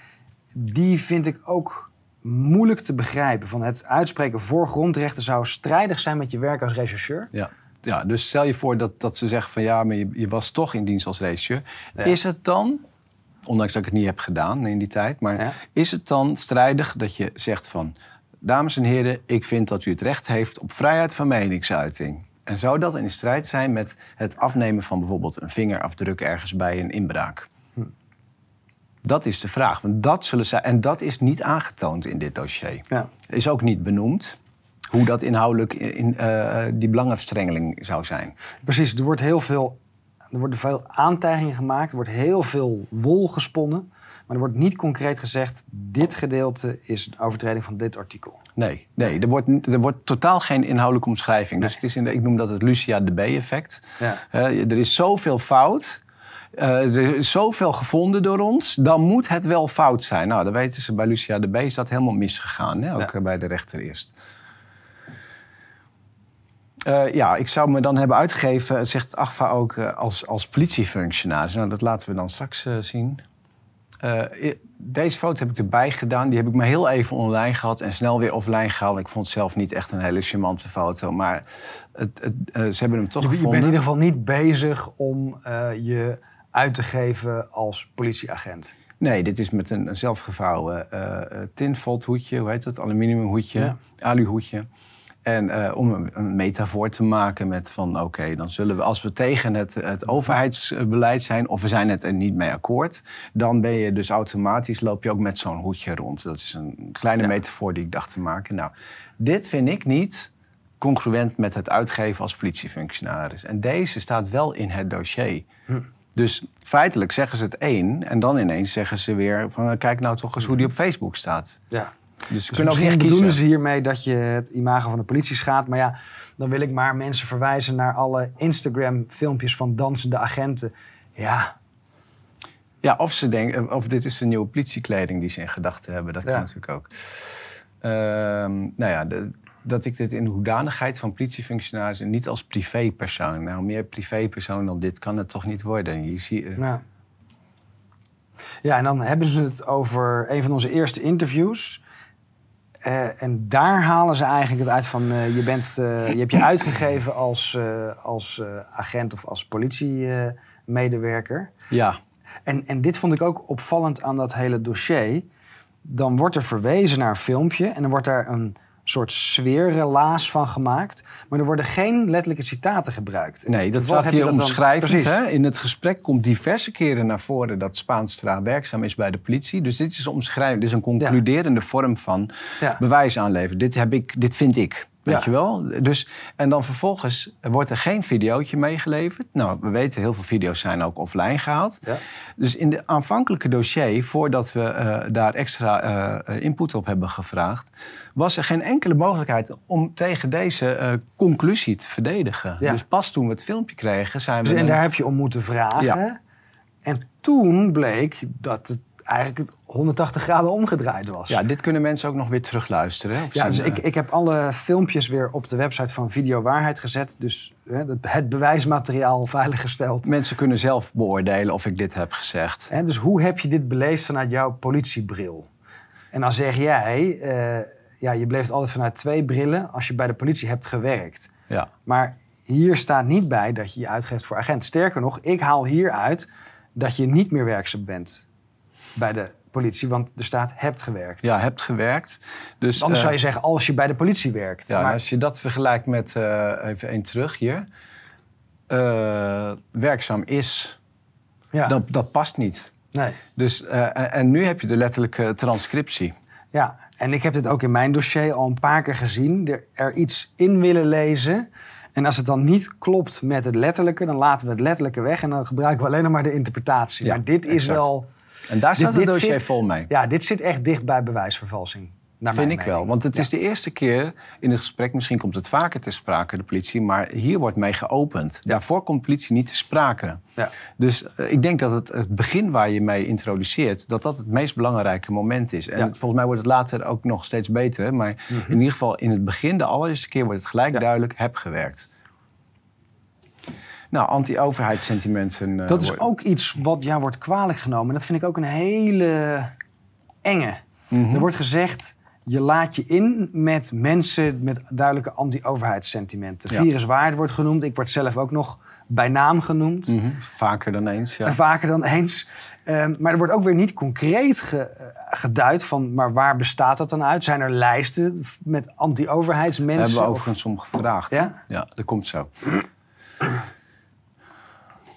die vind ik ook moeilijk te begrijpen. Van het uitspreken voor grondrechten zou strijdig zijn met je werk als rechercheur. Ja. Ja, dus stel je voor dat, dat ze zeggen van ja, maar je, je was toch in dienst als rechercheur. Is het dan, ondanks dat ik het niet heb gedaan in die tijd, maar is het dan strijdig dat je zegt van dames en heren, ik vind dat u het recht heeft op vrijheid van meningsuiting. En zou dat in strijd zijn met het afnemen van bijvoorbeeld een vingerafdruk ergens bij een inbraak? Dat is de vraag. Want dat zullen zij, en dat is niet aangetoond in dit dossier. Ja. Is ook niet benoemd hoe dat inhoudelijk in, uh, die belangenverstrengeling zou zijn. Precies, er wordt heel veel, er worden veel aantijgingen gemaakt, er wordt heel veel wol gesponnen. Maar er wordt niet concreet gezegd, dit gedeelte is een overtreding van dit artikel. Nee, nee er, wordt, er wordt totaal geen inhoudelijke omschrijving. Dus het is in de, ik noem dat het Lucia de B-effect. Ja. Uh, er is zoveel fout uh, er is zoveel gevonden door ons, dan moet het wel fout zijn. Nou, dan weten ze bij Lucia de B is dat helemaal misgegaan, hè? ook bij de rechter eerst. Uh, ja, ik zou me dan hebben uitgegeven, zegt AGFA ook, als, als politiefunctionaris. Nou, dat laten we dan straks zien. Deze foto heb ik erbij gedaan. Die heb ik me heel even online gehad en snel weer offline gehaald. Ik vond het zelf niet echt een hele charmante foto. Maar het, het, ze hebben hem toch gevonden. Je bent in ieder geval niet bezig om je uit te geven als politieagent? Nee, dit is met een, zelfgevouwen uh, hoedje, hoe heet dat? Aluminiumhoedje, ja. aluhoedje. En uh, om een, een, metafoor te maken met van oké, dan zullen we als we tegen het, het overheidsbeleid zijn of we zijn het er niet mee akkoord, dan ben je dus automatisch loop je ook met zo'n hoedje rond. Dat is een kleine metafoor die ik dacht te maken. Nou, dit vind ik niet congruent met het uitgeven als politiefunctionaris. En deze staat wel in het dossier. Hm. Dus feitelijk zeggen ze het één en dan ineens zeggen ze weer van kijk nou toch eens hoe die op Facebook staat. Ja. Dus, dus kunnen ook niet bedoelen ze hiermee dat je het imago van de politie schaadt. Maar ja, dan wil ik maar mensen verwijzen naar alle Instagram-filmpjes van dansende agenten. Ja. Ja, of ze denken, of dit is de nieuwe politiekleding die ze in gedachten hebben. Dat kan natuurlijk ook. Ehm, nou ja, de, dat ik dit in de hoedanigheid van politiefunctionaris en niet als privépersoon. Nou, meer privépersoon dan dit kan het toch niet worden. Je ziet, uh... ja. ja, en dan hebben ze het over een van onze eerste interviews. Uh, en daar halen ze eigenlijk het uit van uh, je, bent, je hebt je <coughs> uitgegeven als, als agent of als politiemedewerker. Ja. En, en dit vond ik ook opvallend aan dat hele dossier. Dan wordt er verwezen naar een filmpje en dan wordt daar een soort sfeerrelaas van gemaakt. Maar er worden geen letterlijke citaten gebruikt. Nee, dat staat hier omschrijvend. Hè? In het gesprek komt diverse keren naar voren dat Spaanstra werkzaam is bij de politie. Dus dit is omschrijvend. Dit is een concluderende vorm van ja. bewijs aanleveren. Dit, heb ik, dit vind ik. Weet Ja. je wel? Dus, en dan vervolgens wordt er geen videootje meegeleverd. Nou, we weten, heel veel video's zijn ook offline gehaald. Ja. Dus in de aanvankelijke dossier, voordat we eh, daar extra eh, input op hebben gevraagd, was er geen enkele mogelijkheid om tegen deze eh, conclusie te verdedigen. Ja. Dus pas toen we het filmpje kregen, zijn we. Dus, en een- daar heb je om moeten vragen. En toen bleek dat het eigenlijk 180 graden omgedraaid was. Ja, dit kunnen mensen ook nog weer terugluisteren. Of Ja, dus ik, eh, ik heb alle filmpjes weer op de website van Video Waarheid gezet. Dus hè, het- bewijsmateriaal veiliggesteld. Mensen kunnen zelf beoordelen of ik dit heb gezegd. Hè, dus hoe heb je dit beleefd vanuit jouw politiebril? En dan zeg jij, eh, ja, je beleeft altijd vanuit twee brillen als je bij de politie hebt gewerkt. Ja. Maar hier staat niet bij dat je je uitgeeft voor agent. Sterker nog, ik haal hier uit dat je niet meer werkzaam bent bij de politie, want er staat hebt gewerkt. ja, hebt gewerkt. Dus, Anders eh, zou je zeggen als je bij de politie werkt. Ja, maar als je dat vergelijkt met, eh, even één terug hier, eh, werkzaam is, ja, dat, dat past niet. nee. Dus, en, nu heb je de letterlijke transcriptie. Ja, en ik heb dit ook in mijn dossier al een paar keer gezien. Er, er iets in willen lezen. En als het dan niet klopt met het letterlijke, dan laten we het letterlijke weg. En dan gebruiken we alleen nog maar de interpretatie. Ja, maar dit is wel. En daar staat dit- het dossier zit- vol mee. Ja, dit zit echt dicht bij bewijsvervalsing. Naar Vind ik wel. Want het Ja. is de eerste keer in het gesprek, misschien komt het vaker te sprake, de politie, maar hier wordt mee geopend. Daarvoor komt de politie niet te sprake. Ja. Dus eh, ik denk dat het, het begin waar je mee introduceert, dat dat het meest belangrijke moment is. En Ja. Mhm. volgens mij wordt het later ook nog steeds beter. Maar in ieder geval in het begin, de allereerste keer, wordt het gelijk Ja. duidelijk, heb gewerkt. Nou, anti-overheidssentimenten. eh, Dat is worden- ook iets wat jou wordt kwalijk genomen. En dat vind ik ook een hele enge. Mhm. Er wordt gezegd, je laat je in met mensen met duidelijke anti-overheidssentimenten. Ja. Viruswaard wordt genoemd. Ik word zelf ook nog bij naam genoemd. Mhm, Vaker dan eens, ja. Vaker dan eens. Ehm, maar er wordt ook weer niet concreet ge- eh, geduid van... maar waar bestaat dat dan uit? Zijn er lijsten met anti-overheidsmensen? Hebben we overigens om gevraagd. Ja? Ja, dat komt zo.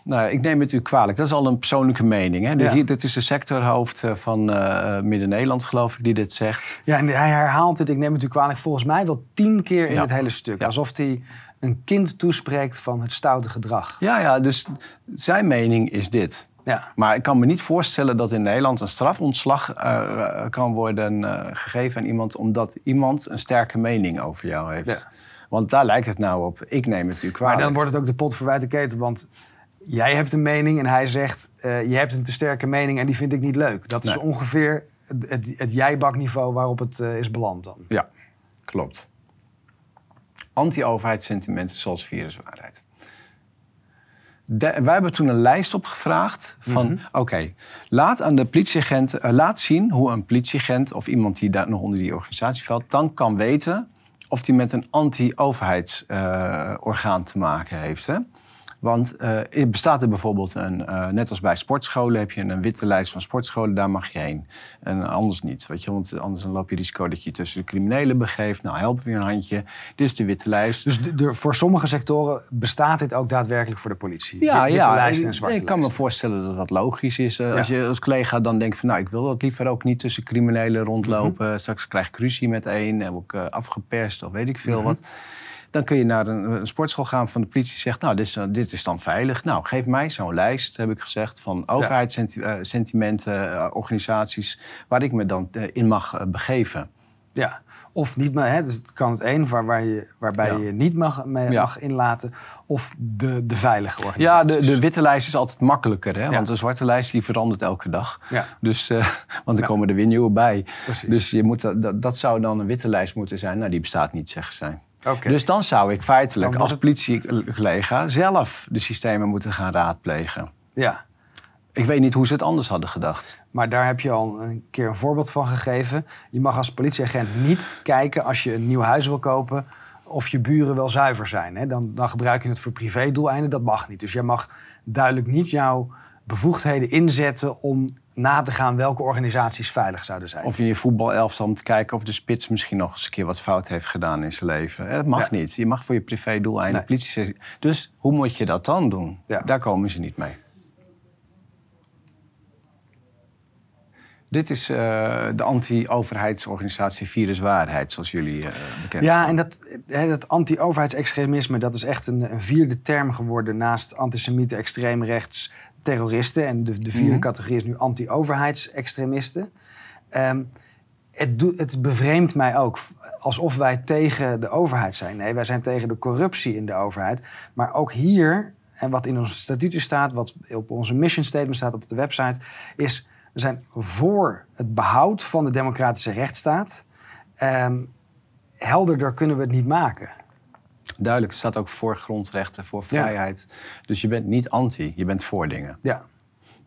Nou, ik neem het u kwalijk. Dat is al een persoonlijke mening. Hè? De- Ja. hier, dit is de sectorhoofd eh, van eh, Midden-Nederland, geloof ik, die dit zegt. Ja, en hij herhaalt het, ik neem het u kwalijk, volgens mij wel tien keer in Ja. het hele stuk. Ja. Alsof hij een kind toespreekt van het stoute gedrag. Ja, ja, dus zijn mening is dit. Ja, Maar ik kan me niet voorstellen dat in Nederland een strafontslag eh, kan worden gegeven aan iemand... omdat iemand een sterke mening over jou heeft. Ja. Want daar lijkt het nou op. Ik neem het u maar kwalijk. dan wordt het ook de pot verwijt de keten. Want jij hebt een mening en hij zegt... eh, je hebt een te sterke mening en die vind ik niet leuk. Dat is Nee. ongeveer het, het, het jijbakniveau waarop het eh, is beland dan. Ja, klopt. Anti-overheidssentimenten zoals viruswaarheid. De, wij hebben toen een lijst opgevraagd van... Mhm. oké, laat aan de politieagent... eh, laat zien hoe een politieagent of iemand die daar nog onder die organisatie valt... dan kan weten of hij met een anti-overheidsorgaan te maken heeft. Hè? Want er bestaat er bijvoorbeeld een, eh, net als bij sportscholen heb je een witte lijst van sportscholen, daar mag je heen. En anders niet, weet je, want anders dan loop je risico dat je tussen de criminelen begeeft. Nou, helpen we je een handje. Dit is de witte lijst. Dus de, de- voor sommige sectoren bestaat dit ook daadwerkelijk voor de politie? Ja, Witte ja. ik- en zwarte ik kan me voorstellen dat dat logisch is. Eh, Als je als collega dan denkt van, nou, ik wil dat liever ook niet tussen criminelen rondlopen. Mhm. Straks krijg ik ruzie met één, heb ik afgeperst of weet ik veel Mhm. wat. Dan kun je naar een, een sportschool gaan van de politie zegt, nou, dit is, dan- dit is dan veilig. Nou, geef mij zo'n lijst, heb ik gezegd, van overheidssentimenten, eh, organisaties waar ik me dan eh, in mag eh, begeven. Ja, of niet maar, hè, dus het kan het een waar, waar je, waarbij Ja. je niet mag, mee Ja. mag inlaten, of de, de veilige Ja, organisaties. de, de witte lijst is altijd makkelijker, hè? Ja. want de zwarte lijst die verandert elke dag. Ja. Dus, eh, <laughs> want er Ja. komen er weer nieuwe bij. Precies. Dus je moet, dat- dat, dat zou dan een witte lijst moeten zijn. Nou, die bestaat niet, zeggen zij. Dus dan zou ik feitelijk Dan als politiecollega zelf de systemen moeten gaan raadplegen. Ja, Ik weet niet hoe ze het anders hadden gedacht. maar daar heb je al een keer een voorbeeld van gegeven. Je mag als politieagent niet kijken als je een nieuw huis wil kopen... of je buren wel zuiver zijn. Hè? Dan, dan gebruik je het voor privédoeleinden, dat mag niet. Dus jij mag duidelijk niet jouw bevoegdheden inzetten... om na te gaan welke organisaties veilig zouden zijn. Of in je voetbalelftal om te kijken of de spits misschien nog eens een keer wat fout heeft gedaan in zijn leven. Eh, Dat mag Ja. niet. Je mag voor je privédoeleinden Nee. politie. Dus hoe moet je dat dan doen? Ja. Daar komen ze niet mee. Dit is uh, de anti-overheidsorganisatie Viruswaarheid, zoals jullie uh, bekend Ja, staan. en dat, dat anti-overheidsextremisme... dat is echt een, een, vierde term geworden... naast antisemieten, extreemrechts, terroristen. En de, de vierde Mhm. categorie is nu anti-overheidsextremisten. Ehm, het, het bevreemdt mij ook alsof wij tegen de overheid zijn. Nee, wij zijn tegen de corruptie in de overheid. Maar ook hier, en wat in onze statuten staat... wat op onze mission statement staat op de website... is we zijn voor het behoud van de democratische rechtsstaat. Ehm, helderder kunnen we het niet maken. Duidelijk, het staat ook voor grondrechten, voor Ja. vrijheid. Dus je bent niet anti, je bent voor dingen. Ja,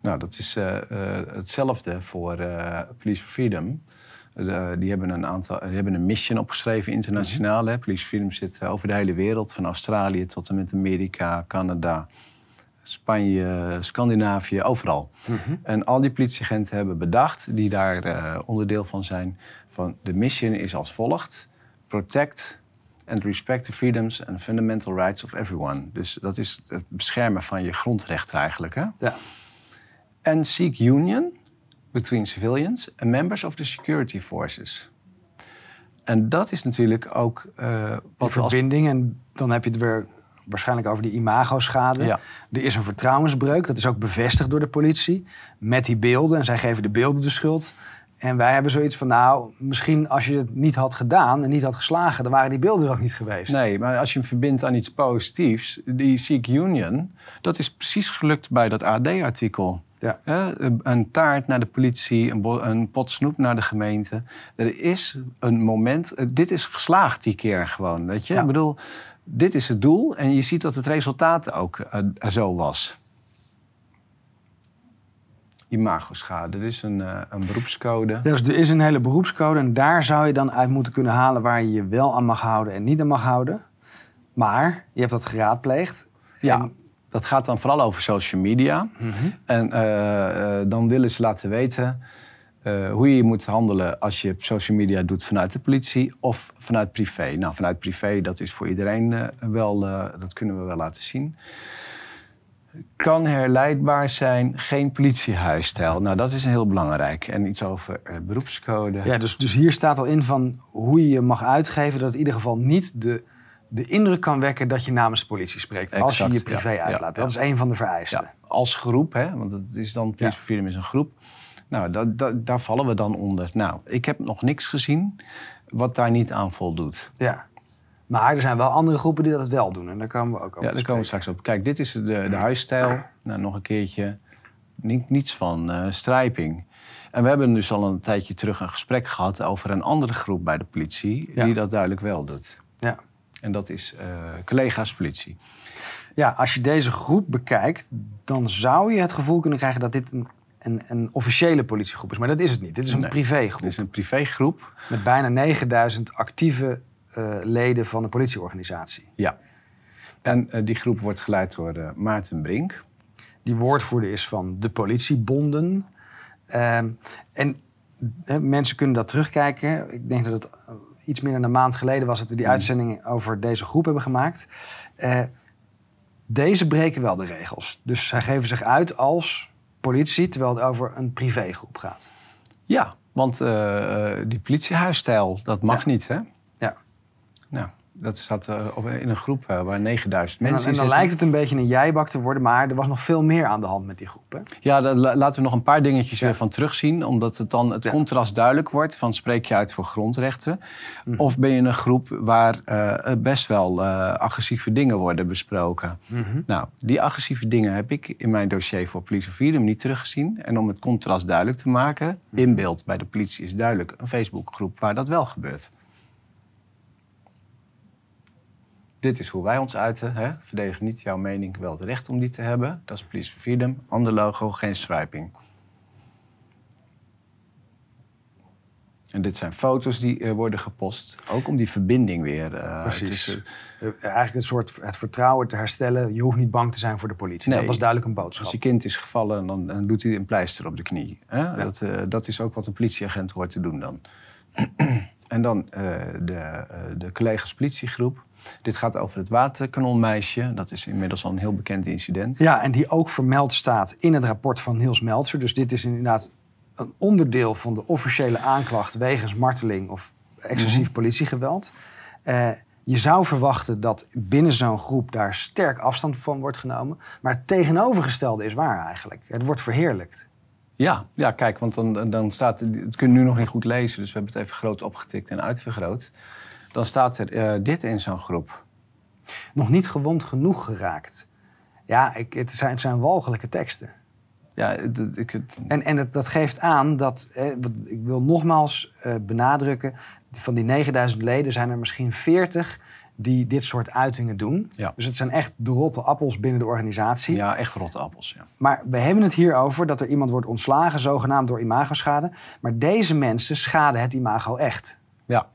Nou, dat is eh, eh, hetzelfde voor eh, Police for Freedom. Die, hebben een aantal, die hebben een mission opgeschreven internationaal. hè. Police for Freedom zit over de hele wereld, van Australië tot en met Amerika, Canada, Spanje, Scandinavië, overal. En al die politieagenten hebben bedacht, die daar onderdeel van zijn, van de mission is als volgt: protect and respect the freedoms and fundamental rights of everyone. Dus dat is het beschermen van je grondrechten eigenlijk. Hè? ja. and seek union between civilians and members of the security forces. En dat is natuurlijk ook Die wat als verbinding. En dan heb je het weer waarschijnlijk over die imagoschade. Ja. Er is een vertrouwensbreuk. Dat is ook bevestigd door de politie. Met die beelden. En zij geven de beelden de schuld. En wij hebben zoiets van, nou, misschien als je het niet had gedaan en niet had geslagen, dan waren die beelden ook niet geweest. Nee, maar als je hem verbindt aan iets positiefs, die Seek Union, dat is precies gelukt bij dat AD-artikel. Ja. een taart naar de politie, een, een pot snoep naar de gemeente. Er is een moment, eh, dit is geslaagd die keer gewoon, weet je? Ja. Ik bedoel, dit is het doel en je ziet dat het resultaat ook eh, zo was. Imagoschade, er is een, eh, een beroepscode. Dus er is een hele beroepscode en daar zou je dan uit moeten kunnen halen waar je je wel aan mag houden en niet aan mag houden. Maar je hebt dat geraadpleegd. Ja, En- dat gaat dan vooral over social media. En eh, eh, dan willen ze laten weten hoe je moet handelen als je social media doet vanuit de politie of vanuit privé. Nou, vanuit privé, dat is voor iedereen wel, dat kunnen we wel laten zien. Kan herleidbaar zijn, geen politiehuisstijl. Nou, dat is heel belangrijk. En iets over eh, beroepscode. Ja, dus, dus hier staat al in van hoe je je mag uitgeven... dat het in ieder geval niet de, de indruk kan wekken dat je namens de politie spreekt. als je je privé ja, uitlaat. ja, Dat is een van de vereisten. Als groep, hè, want het is dan for Freedom is een groep. Nou, da, da- daar vallen we dan onder. Nou, ik heb nog niks gezien wat daar niet aan voldoet. Ja. Maar er zijn wel andere groepen die dat wel doen. En daar komen we ook over Ja, daar komen we straks op. Kijk, dit is de, de huisstijl. Nou, nog een keertje. Ni- Niets van eh strijping. En we hebben dus al een tijdje terug een gesprek gehad over een andere groep bij de politie. Ja. Die dat duidelijk wel doet. Ja. En dat is eh, collega's politie. ja, als je deze groep bekijkt... dan zou je het gevoel kunnen krijgen dat dit een, een, een officiële politiegroep is. Maar dat is het niet. Dit is een Nee. privégroep. Dit is een privégroep. Met bijna 9000 actieve leden van de politieorganisatie. Ja. En eh, die groep wordt geleid door eh, Maarten Brink. die woordvoerder is van de politiebonden. Ehm, en mensen kunnen dat terugkijken. Ik denk dat het eh, iets meer dan een maand geleden was dat we die uitzending over deze groep hebben gemaakt. Eh, deze breken wel de regels. Dus zij geven zich uit als politie, terwijl het over een privégroep gaat. Ja, want eh, eh, die politiehuisstijl, dat mag Ja. niet, hè? Dat staat eh, in een groep eh, waar 9000 En dan, mensen en dan lijkt het een beetje een jijbak te worden, maar er was nog veel meer aan de hand met die groep. Hè? Ja, daar laten we nog een paar dingetjes Ja. weer van terugzien. Omdat het dan het Ja. contrast duidelijk wordt van spreek je uit voor grondrechten. Mhm. Of ben je een groep waar eh, best wel agressieve dingen worden besproken. Mhm. Nou, die agressieve dingen heb ik in mijn dossier voor Police of Freedom niet teruggezien. En om het contrast duidelijk te maken, Mhm. in beeld bij de politie is duidelijk een Facebookgroep waar dat wel gebeurt. Dit is hoe wij ons uiten. Hè? Verdedig niet jouw mening, wel het recht om die te hebben. Dat is Police for Freedom. Ander logo, geen striping. En dit zijn foto's die eh, worden gepost. Ook om die verbinding weer eh, Precies. Eh, Eigenlijk het soort het vertrouwen te herstellen. Je hoeft niet bang te zijn voor de politie. Nee. Dat was duidelijk een boodschap. Als je kind is gevallen, dan, dan doet hij een pleister op de knie. Hè? Dat, dat is ook wat een politieagent hoort te doen dan. <clears throat> en dan de, de collega's politiegroep. Dit gaat over het waterkanonmeisje. Dat is inmiddels al een heel bekend incident. Ja, en die ook vermeld staat in het rapport van Niels Meltzer. Dus dit is inderdaad een onderdeel van de officiële aanklacht wegens marteling of excessief Mhm. politiegeweld. Eh, je zou verwachten dat binnen zo'n groep daar sterk afstand van wordt genomen. Maar het tegenovergestelde is waar eigenlijk. Het wordt verheerlijkt. Ja, ja, kijk, want dan, dan staat... Het kun je nu nog niet goed lezen, dus we hebben het even groot opgetikt en uitvergroot. Dan staat er eh, dit in zo'n groep. Nog niet gewond genoeg geraakt. Ja, ik, het, zijn, het zijn walgelijke teksten. Ja, ik, het- En, en het, dat geeft aan dat, eh, ik wil nogmaals eh, benadrukken, van die 9000 leden zijn er misschien 40 die dit soort uitingen doen. Ja. Dus het zijn echt de rotte appels binnen de organisatie. ja, echt rotte appels, ja. Maar we hebben het hier over dat er iemand wordt ontslagen, zogenaamd door imagoschade. Maar deze mensen schaden het imago echt. Ja.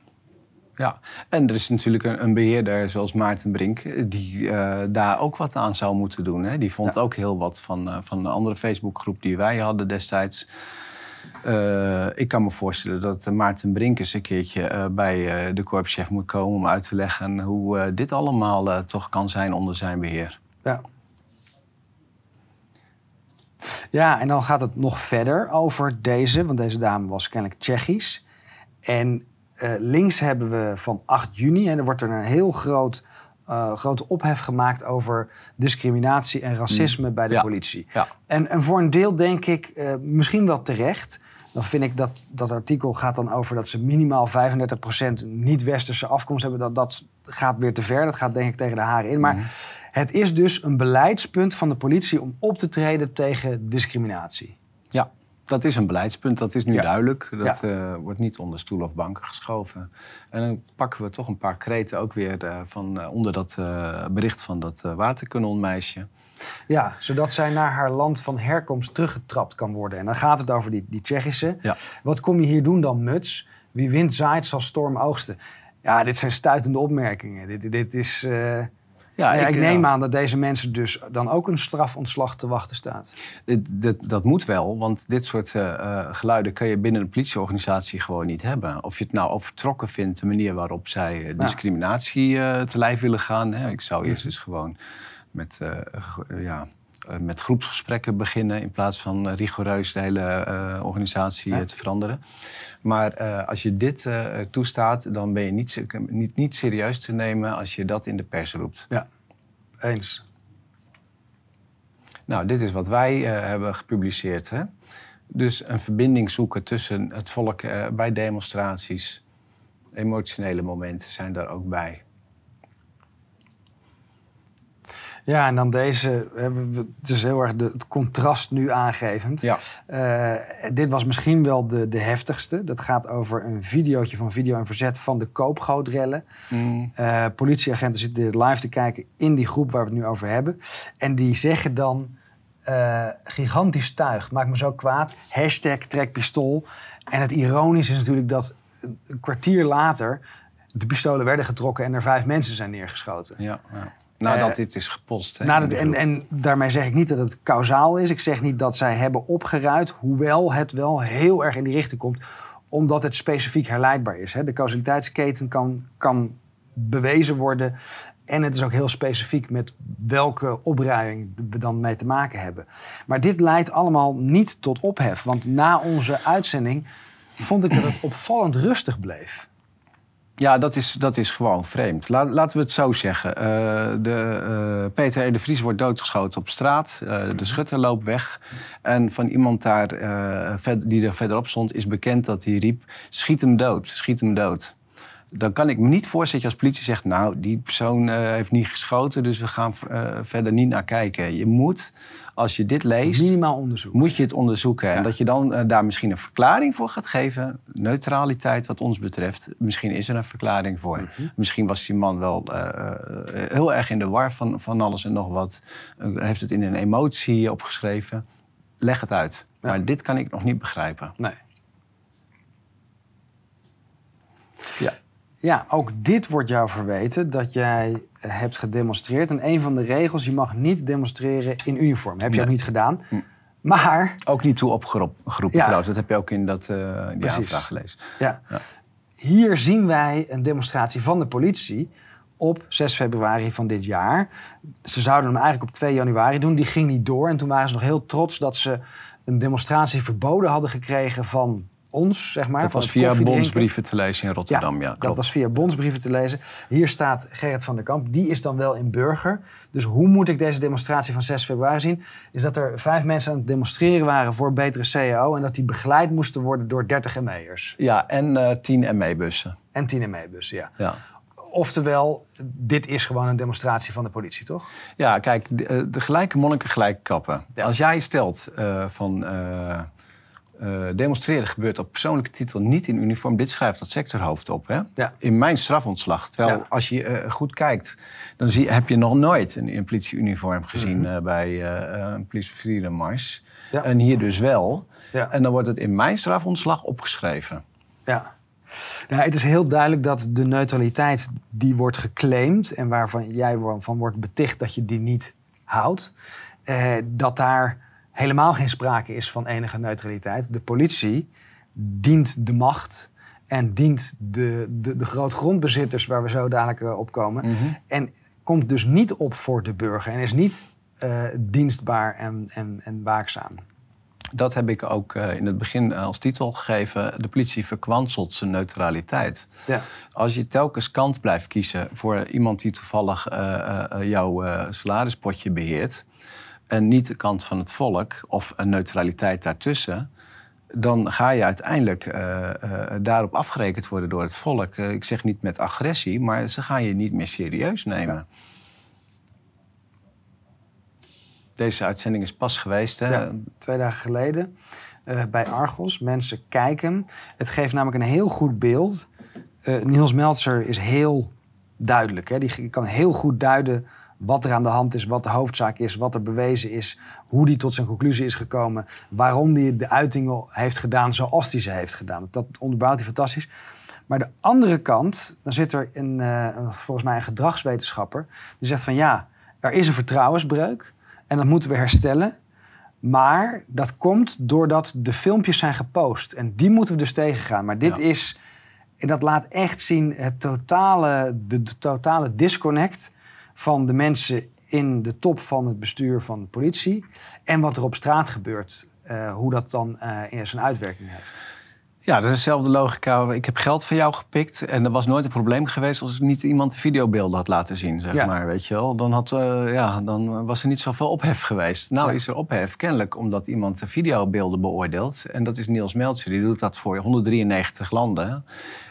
Ja. En er is natuurlijk een, een beheerder zoals Maarten Brink... eh, die eh, daar ook wat aan zou moeten doen. Hè? Die vond Ja. ook heel wat van, eh, van een andere Facebookgroep die wij hadden destijds. Ik kan me voorstellen dat Maarten Brink eens een keertje bij de korpschef moet komen... om uit te leggen hoe dit allemaal toch kan zijn onder zijn beheer. Ja. Ja, en dan gaat het nog verder over deze, want deze dame was kennelijk Tsjechisch. En eh, links hebben we van 8 juni, en er wordt er een heel groot, eh, grote ophef gemaakt over discriminatie en racisme bij de Ja. politie. Ja. En, en voor een deel denk ik eh, misschien wel terecht. Dan vind ik dat dat artikel gaat dan over dat ze minimaal 35% niet-westerse afkomst hebben. Dat, dat gaat weer te ver. Dat gaat denk ik tegen de haren in. Maar het is dus een beleidspunt van de politie om op te treden tegen discriminatie. Dat is een beleidspunt. Dat is nu Ja. duidelijk. Dat eh, wordt niet onder stoelen of banken geschoven. En dan pakken we toch een paar kreten ook weer eh, van eh, onder dat bericht van dat waterkanonmeisje. Ja, zodat zij naar haar land van herkomst teruggetrapt kan worden. En dan gaat het over die, die Tsjechische. Ja. Wat kom je hier doen dan, Muts? Wie wind zaait, zal storm oogsten. Ja, dit zijn stuitende opmerkingen. Dit, dit is... eh, Ja, ik, ik, neem aan dat deze mensen dus dan ook een strafontslag te wachten staat. Dit- dat moet wel, want dit soort eh, eh, geluiden kun je binnen een politieorganisatie gewoon niet hebben. Of je het nou overtrokken vindt, de manier waarop zij eh, discriminatie te lijf willen gaan. Hè. Ik zou eerst eens gewoon met, ja, met groepsgesprekken beginnen in plaats van eh, rigoureus de hele eh, organisatie Ja. eh, te veranderen. Maar eh, als je dit eh, toestaat, dan ben je niet, niet, niet serieus te nemen als je dat in de pers roept. Ja, eens. Nou, dit is wat wij eh, hebben gepubliceerd. Hè? Dus een verbinding zoeken tussen het volk eh, bij demonstraties. Emotionele momenten zijn daar ook bij. Ja, en dan deze. we- Het is heel erg de, het contrast nu aangevend. Ja. Eh, dit was misschien wel de, de heftigste. Dat gaat over een videootje van Video en Verzet van de koopgoodrellen. Eh, politieagenten zitten live te kijken in die groep waar we het nu over hebben. En die zeggen dan... eh, gigantisch tuig, maakt me zo kwaad. Hashtag trekpistool. En het ironische is natuurlijk dat een een kwartier later... de pistolen werden getrokken en er vijf mensen zijn neergeschoten. Ja, ja. Nadat Eh, dit is gepost. hè, Nadat- en, en daarmee zeg ik niet dat het kausaal is. Ik zeg niet dat zij hebben opgeruid, hoewel het wel heel erg in die richting komt, omdat het specifiek herleidbaar is. Hè. De causaliteitsketen kan, kan bewezen worden. En het is ook heel specifiek met welke opruiming we dan mee te maken hebben. Maar dit leidt allemaal niet tot ophef. Want na onze uitzending vond ik dat het opvallend rustig bleef. Ja, dat is, dat is gewoon vreemd. La- laten we het zo zeggen. Eh, de, eh, Peter R. de Vries wordt doodgeschoten op straat. Eh, de schutter loopt weg. En van iemand daar, die er verderop stond is bekend dat hij riep... schiet hem dood, schiet hem dood. Dan kan ik me niet voorstellen dat je als politie zegt... nou, die persoon eh, heeft niet geschoten, dus we gaan eh, verder niet naar kijken. Je moet, als je dit leest Minimaal onderzoek. moet je het onderzoeken. Ja. En dat je dan eh, daar misschien een verklaring voor gaat geven. Neutraliteit wat ons betreft. Misschien is er een verklaring voor. Mhm. Misschien was die man wel heel erg in de war van, van alles en nog wat. Heeft het in een emotie opgeschreven. Leg het uit. Ja. Maar dit kan ik nog niet begrijpen. Nee. Ja. Ja, ook dit wordt jou verweten dat jij hebt gedemonstreerd. En een van de regels, je mag niet demonstreren in uniform. Heb je Nee. ook niet gedaan. Hm. Maar, Ook niet toe opgeroepen Ja. trouwens. Dat heb je ook in dat, eh die aanvraag gelezen. ja, Ja. hier zien wij een demonstratie van de politie op 6 februari van dit jaar. Ze zouden hem eigenlijk op 2 januari doen. Die ging niet door. En toen waren ze nog heel trots dat ze een demonstratie verboden hadden gekregen van ons, zeg maar. Dat was via bondsbrieven te lezen in Rotterdam, ja. dat klopt. was via bondsbrieven te lezen. Hier staat Gerrit van der Kamp. Die is dan wel in burger. Dus hoe moet ik deze demonstratie van 6 februari zien? Is dat er vijf mensen aan het demonstreren waren voor betere CAO... en dat die begeleid moesten worden door 30 ME'ers. Ja, en eh 10 ME-bussen. En 10 ME-bussen, ja. Ja. Oftewel, dit is gewoon een demonstratie van de politie, toch? Ja, kijk, de, eh, de gelijke monniken gelijke kappen. Ja. Als jij stelt eh, van eh, demonstreren gebeurt op persoonlijke titel niet in uniform, dit schrijft dat sectorhoofd op. Hè? Ja. In mijn strafontslag. Terwijl Ja. als je eh, goed kijkt, dan zie, heb je nog nooit een, een politieuniform gezien Mhm. eh, bij een Police Freedom Mars. Ja. En hier dus wel. Ja. En dan wordt het in mijn strafontslag opgeschreven. Ja. Nou, het is heel duidelijk dat de neutraliteit die wordt geclaimd... en waarvan jij van wordt beticht dat je die niet houdt... Eh, dat daar helemaal geen sprake is van enige neutraliteit. De politie dient de macht en dient de, de, de grootgrondbezitters... waar we zo dadelijk eh, op komen. En komt dus niet op voor de burger en is niet eh, dienstbaar en, en, en waakzaam. Dat heb ik ook eh, in het begin als titel gegeven. De politie verkwanselt zijn neutraliteit. Ja. Als je telkens kant blijft kiezen voor iemand die toevallig jouw salarispotje beheert. En niet de kant van het volk of een neutraliteit daartussen. dan ga je uiteindelijk eh, eh, daarop afgerekend worden door het volk. Eh, ik zeg niet met agressie, maar ze gaan je niet meer serieus nemen. Deze uitzending is pas geweest. Hè? Twee dagen geleden bij Argos. Mensen kijken. Het geeft namelijk een heel goed beeld. Niels Meltzer is heel duidelijk. Hè? Die kan heel goed duiden wat er aan de hand is, wat de hoofdzaak is, wat er bewezen is, hoe die tot zijn conclusie is gekomen, waarom hij de uitingen heeft gedaan zoals hij ze heeft gedaan. Dat onderbouwt hij fantastisch. Maar de andere kant, dan zit er een, eh, een, volgens mij een gedragswetenschapper, die zegt van ja, er is een vertrouwensbreuk en dat moeten we herstellen. Maar dat komt doordat de filmpjes zijn gepost. En die moeten we dus tegengaan. Maar dit Ja. is, en dat laat echt zien het totale, de, de totale disconnect van de mensen in de top van het bestuur van de politie. En wat er op straat gebeurt. eh, hoe dat dan eh, in zijn uitwerking heeft. Ja, dat is dezelfde logica. Ik heb geld van jou gepikt en er was nooit een probleem geweest als niet iemand de videobeelden had laten zien, zeg Ja. maar, weet je wel. Dan, had, eh, ja, dan was er niet zoveel ophef geweest. Nou Ja. is er ophef kennelijk omdat iemand de videobeelden beoordeelt. En dat is Niels Meltzer, die doet dat voor 193 landen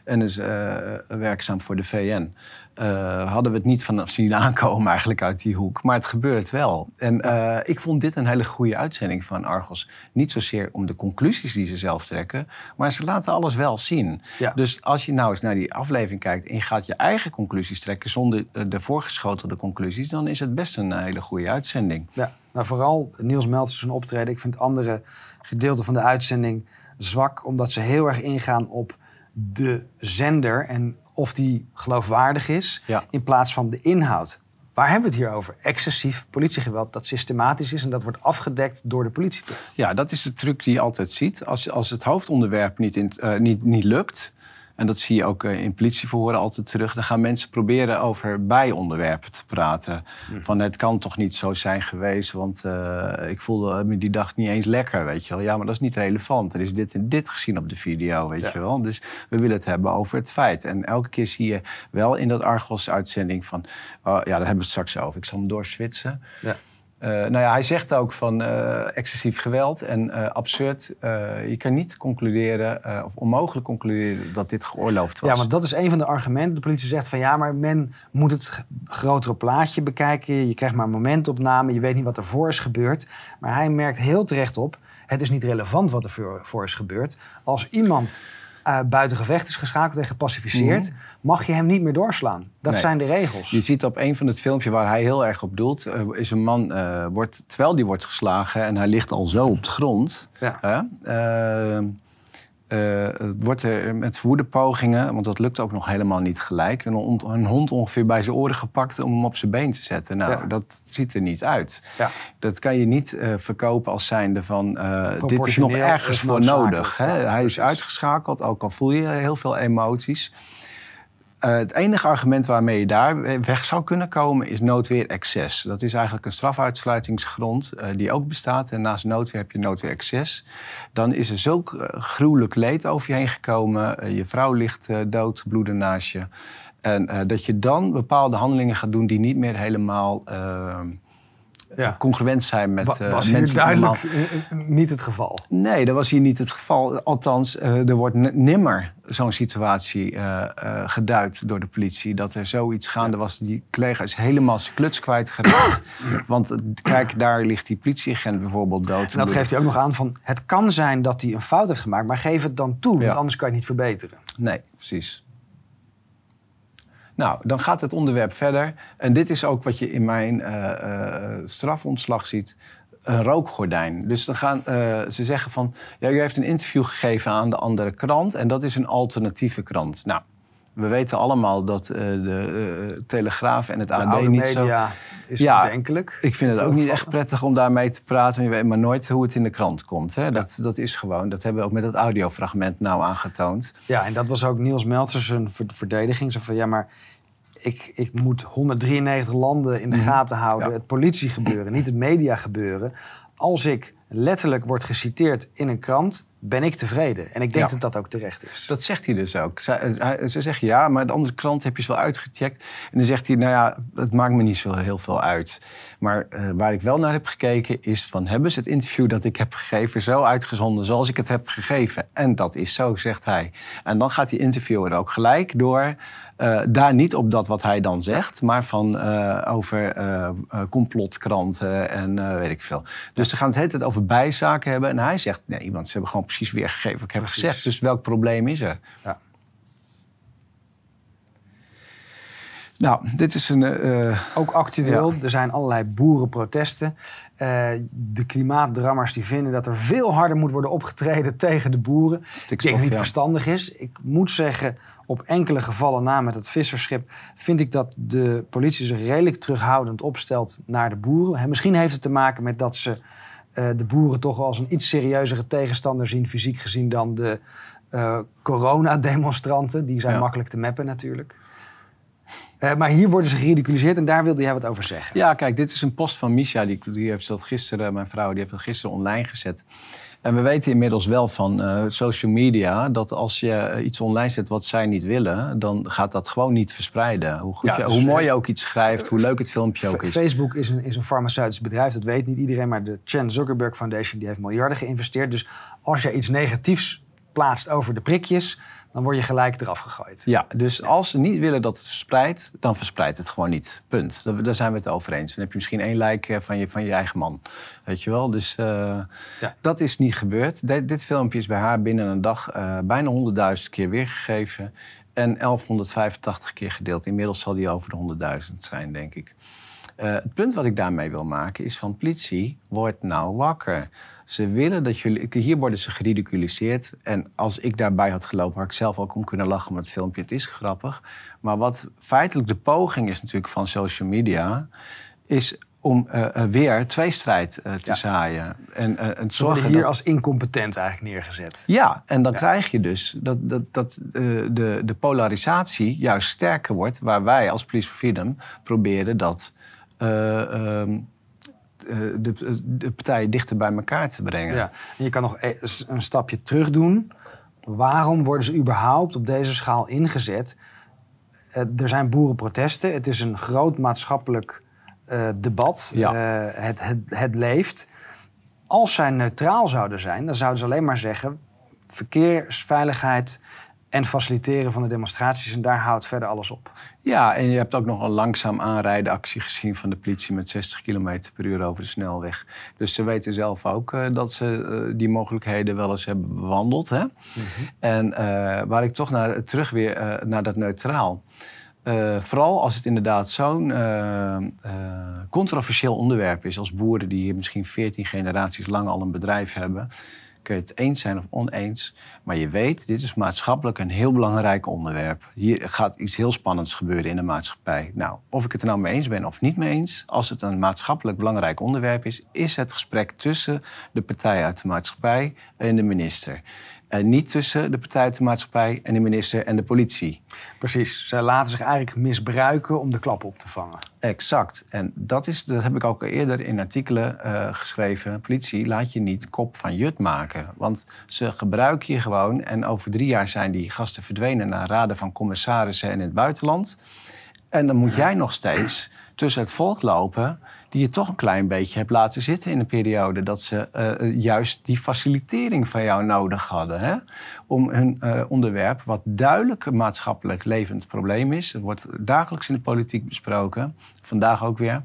en is eh, werkzaam voor de VN. Eh, hadden we het niet vanaf zien aankomen eigenlijk uit die hoek. Maar het gebeurt wel. En eh, ik vond dit een hele goede uitzending van Argos. Niet zozeer om de conclusies die ze zelf trekken, maar ze laten alles wel zien. Ja. Dus als je nou eens naar die aflevering kijkt en je gaat je eigen conclusies trekken zonder eh, de voorgeschotelde conclusies, dan is het best een hele goede uitzending. Ja, nou vooral Niels Meltzer zijn optreden. Ik vind andere gedeelten van de uitzending zwak, omdat ze heel erg ingaan op de zender en of die geloofwaardig is, Ja. in plaats van de inhoud. Waar hebben we het hier over? Excessief politiegeweld dat systematisch is en dat wordt afgedekt door de politie. Ja, dat is de truc die je altijd ziet. Als, als het hoofdonderwerp niet, in, eh, niet, niet lukt, en dat zie je ook eh, in politieverhoren altijd terug, dan gaan mensen proberen over bijonderwerpen te praten. Van het kan toch niet zo zijn geweest, want eh, ik voelde me die dag niet eens lekker, weet je wel. Ja, maar dat is niet relevant. Er is dit en dit gezien op de video, weet Ja. je wel. Dus we willen het hebben over het feit. En elke keer zie je wel in dat Argos-uitzending van, oh, ja, daar hebben we het straks over. Ik zal hem doorswitsen. Ja. Eh, nou ja, hij zegt ook van eh, excessief geweld en eh, absurd. Je kan niet concluderen, of onmogelijk concluderen, dat dit geoorloofd was. Ja, want dat is een van de argumenten. De politie zegt van ja, maar men moet het grotere plaatje bekijken. Je krijgt maar momentopname. Je weet niet wat er voor is gebeurd. Maar hij merkt heel terecht op: het is niet relevant wat er voor, voor is gebeurd. Als iemand eh, buiten gevecht is geschakeld en gepacificeerd, mag je hem niet meer doorslaan. Dat Mhm. Nee. zijn de regels. Je ziet op een van het filmpje waar hij heel erg op doelt, eh, is een man, eh, wordt, terwijl die wordt geslagen en hij ligt al zo op de grond. Ja. Eh, wordt er met woedepogingen, want dat lukt ook nog helemaal niet gelijk, een, hond- een hond ongeveer bij zijn oren gepakt om hem op zijn been te zetten. Nou, Ja. dat ziet er niet uit. Ja. Dat kan je niet eh, verkopen als zijnde van eh, dit is nog ergens voor nodig. Hè? Hij is uitgeschakeld, ook al voel je heel veel emoties. Uh, het enige argument waarmee je daar weg zou kunnen komen is noodweer excess. Dat is eigenlijk een strafuitsluitingsgrond uh, die ook bestaat. En naast noodweer heb je noodweer excess. Dan is er zulk uh, gruwelijk leed over je heen gekomen. je vrouw ligt dood, bloeden naast je. En dat je dan bepaalde handelingen gaat doen die niet meer helemaal ehm, ja. congruent zijn met uh, was mensen. duidelijk niet het geval? Nee, dat was hier niet het geval. Althans, uh, er wordt nimmer zo'n situatie uh, geduid door de politie. Dat er zoiets gaande was. Die collega is helemaal zijn kluts kwijtgeraakt. <coughs> Want kijk, daar ligt die politieagent bijvoorbeeld dood. En dat geeft hij ook nog aan van... het kan zijn dat hij een fout heeft gemaakt... maar geef het dan toe, want anders kan je het niet verbeteren. Nee, precies. Nou, dan gaat het onderwerp verder. En dit is ook wat je in mijn uh, strafontslag ziet. Een rookgordijn. Dus dan gaan, uh, ze zeggen van... Ja, u heeft een interview gegeven aan de andere krant... en dat is een alternatieve krant. Nou, we weten allemaal dat uh, de uh, Telegraaf en het de AD niet zo... is ja, bedenkelijk. Ik vind het ook niet echt prettig om daarmee te praten. Je weet maar nooit hoe het in de krant komt. Hè? Dat, dat is gewoon. Dat hebben we ook met het audiofragment nou aangetoond. Ja, en dat was ook Niels Meltzers een verdediging. Zo van, ja, maar ik, ik moet 193 landen in de mhm. gaten houden. Het politiegebeuren, niet het mediagebeuren. Als ik letterlijk word geciteerd in een krant ben ik tevreden. En ik denk dat dat ook terecht is. Dat zegt hij dus ook. Ze, ze zegt ja, maar de andere krant heb je ze wel uitgecheckt. En dan zegt hij, nou ja, het maakt me niet zo heel veel uit. Maar uh, waar ik wel naar heb gekeken is van... hebben ze het interview dat ik heb gegeven zo uitgezonden zoals ik het heb gegeven? En dat is zo, zegt hij. En dan gaat die interviewer ook gelijk door... Uh, daar niet op dat wat hij dan zegt, maar van uh, over complotkranten en weet ik veel. Dus ze gaan het hele tijd over bijzaken hebben. En hij zegt, nee, want ze hebben gewoon precies weergegeven wat ik heb gezegd. Dus welk probleem is er? Ja. Nou, dit is een. Uh, Ook actueel. Er zijn allerlei boerenprotesten. Uh, de klimaatdrammers die vinden dat er veel harder moet worden opgetreden tegen de boeren. ik denk niet verstandig is. Ik moet zeggen, op enkele gevallen na met het visserschip... vind ik dat de politie zich redelijk terughoudend opstelt naar de boeren. misschien heeft het te maken met dat ze uh, de boeren toch als een iets serieuzere tegenstander zien, fysiek gezien, dan de uh, coronademonstranten. Die zijn makkelijk te mappen natuurlijk. Uh, maar hier worden ze geridiculiseerd en daar wilde jij wat over zeggen. Ja, kijk, dit is een post van Misha. Die, die heeft dat gisteren, mijn vrouw, die heeft dat gisteren online gezet. En we weten inmiddels wel van uh, social media dat als je iets online zet wat zij niet willen, dan gaat dat gewoon niet verspreiden. Hoe, goed je, dus, hoe mooi je ook iets schrijft, hoe leuk het filmpje ook is. Facebook is een, is een farmaceutisch bedrijf, dat weet niet iedereen, maar de Chan Zuckerberg Foundation die heeft miljarden geïnvesteerd. Dus als je iets negatiefs plaatst over de prikjes, dan word je gelijk eraf gegooid. Ja, dus als ze niet willen dat het verspreidt, dan verspreidt het gewoon niet. Punt. Daar zijn we het over eens. Dan heb je misschien één like van je, van je eigen man. Weet je wel? Dus uh, ja. dat is niet gebeurd. dit filmpje is bij haar binnen een dag uh, bijna 100.000 keer weergegeven. En 1185 keer gedeeld. Inmiddels zal die over de 100.000 zijn, denk ik. Uh, het punt wat ik daarmee wil maken is van politie, wordt nou wakker. Ze willen dat jullie. Hier worden ze geridiculiseerd. En als ik daarbij had gelopen, had ik zelf ook om kunnen lachen met het filmpje. Het is grappig. Maar wat feitelijk de poging is natuurlijk van social media. is om uh, uh, weer tweestrijd uh, te zaaien. En, en zorgen hier als incompetent eigenlijk neergezet. Ja, en dan krijg je dus dat, dat, dat de, de polarisatie juist sterker wordt... waar wij als Police for Freedom proberen dat... Ehm, eh, de, de partijen dichter bij elkaar te brengen. Ja. En je kan nog e- een stapje terug doen. Waarom worden ze überhaupt op deze schaal ingezet? Eh, er zijn boerenprotesten. Het is een groot maatschappelijk uh, debat. Ja. het, het, het leeft. Als zij neutraal zouden zijn, dan zouden ze alleen maar zeggen: verkeersveiligheid en faciliteren van de demonstraties. En daar houdt verder alles op. Ja, en je hebt ook nog een langzaam aanrijden actie gezien van de politie met 60 km per uur over de snelweg. Dus ze weten zelf ook uh, dat ze uh, die mogelijkheden wel eens hebben bewandeld. Hè? Mm -hmm. En uh, waar ik toch naar, terug weer naar dat neutraal. vooral als het inderdaad zo'n controversieel onderwerp is als boeren die hier misschien 14 generaties lang al een bedrijf hebben kun je het eens zijn of oneens. Maar je weet, dit is maatschappelijk een heel belangrijk onderwerp. Hier gaat iets heel spannends gebeuren in de maatschappij. Nou, of ik het er nou mee eens ben of niet mee eens, als het een maatschappelijk belangrijk onderwerp is, is het gesprek tussen de partij uit de maatschappij en de minister. En niet tussen de partij, de maatschappij en de minister en de politie. Precies. Zij laten zich eigenlijk misbruiken om de klap op te vangen. Exact. En dat, is, dat heb ik ook al eerder in artikelen uh, geschreven. Politie, laat je niet kop van jut maken. Want ze gebruiken je gewoon. En over drie jaar zijn die gasten verdwenen naar raden van commissarissen en in het buitenland. En dan moet jij nog steeds tussen het volk lopen, die je toch een klein beetje hebt laten zitten in een periode dat ze uh, juist die facilitering van jou nodig hadden. Hè? Om hun uh, onderwerp, wat duidelijk een maatschappelijk levend probleem is, het wordt dagelijks in de politiek besproken, vandaag ook weer.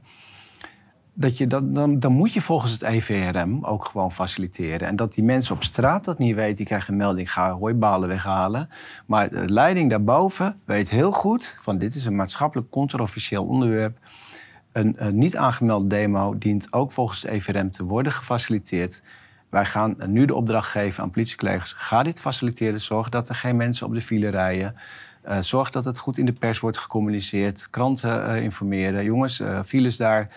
Dat je, dat, dan, dan moet je volgens het EVRM ook gewoon faciliteren. En dat die mensen op straat dat niet weten, die krijgen een melding, ga hooibalen weghalen. Maar de leiding daarboven weet heel goed van dit is een maatschappelijk controversieel onderwerp. Een, niet aangemelde demo dient ook volgens het EVRM te worden gefaciliteerd. Wij gaan nu de opdracht geven aan politiecollega's. Ga dit faciliteren. Zorg dat er geen mensen op de file rijden. Uh, zorg dat het goed in de pers wordt gecommuniceerd. Kranten uh, informeren. Jongens, uh, files daar.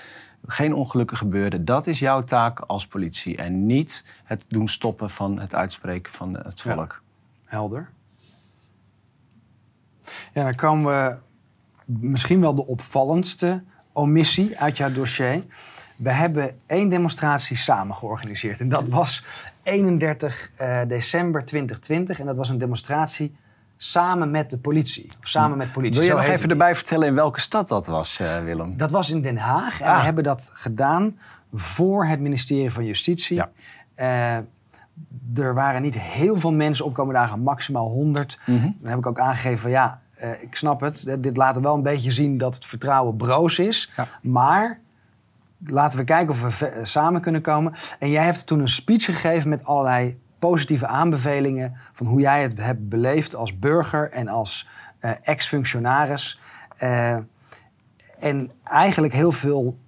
Geen ongelukken gebeuren. Dat is jouw taak als politie. En niet het doen stoppen van het uitspreken van het volk. Ja. Helder. Ja, dan komen we misschien wel de opvallendste omissie uit jouw dossier. We hebben één demonstratie samen georganiseerd. En dat was 31 uh, december 2020. En dat was een demonstratie samen met de politie. Of samen met politie. Wil je nog even erbij vertellen in welke stad dat was, uh, Willem? Dat was in Den Haag. En ah. we hebben dat gedaan voor het ministerie van Justitie. Ja. Uh, er waren niet heel veel mensen opkomen dagen, maximaal 100. Mm -hmm. Dan heb ik ook aangegeven van ja, uh, ik snap het. Dit laat wel een beetje zien dat het vertrouwen broos is. Ja. Maar laten we kijken of we samen kunnen komen. En jij hebt toen een speech gegeven met allerlei positieve aanbevelingen van hoe jij het hebt beleefd als burger en als uh, ex-functionaris. Uh, en eigenlijk heel veel,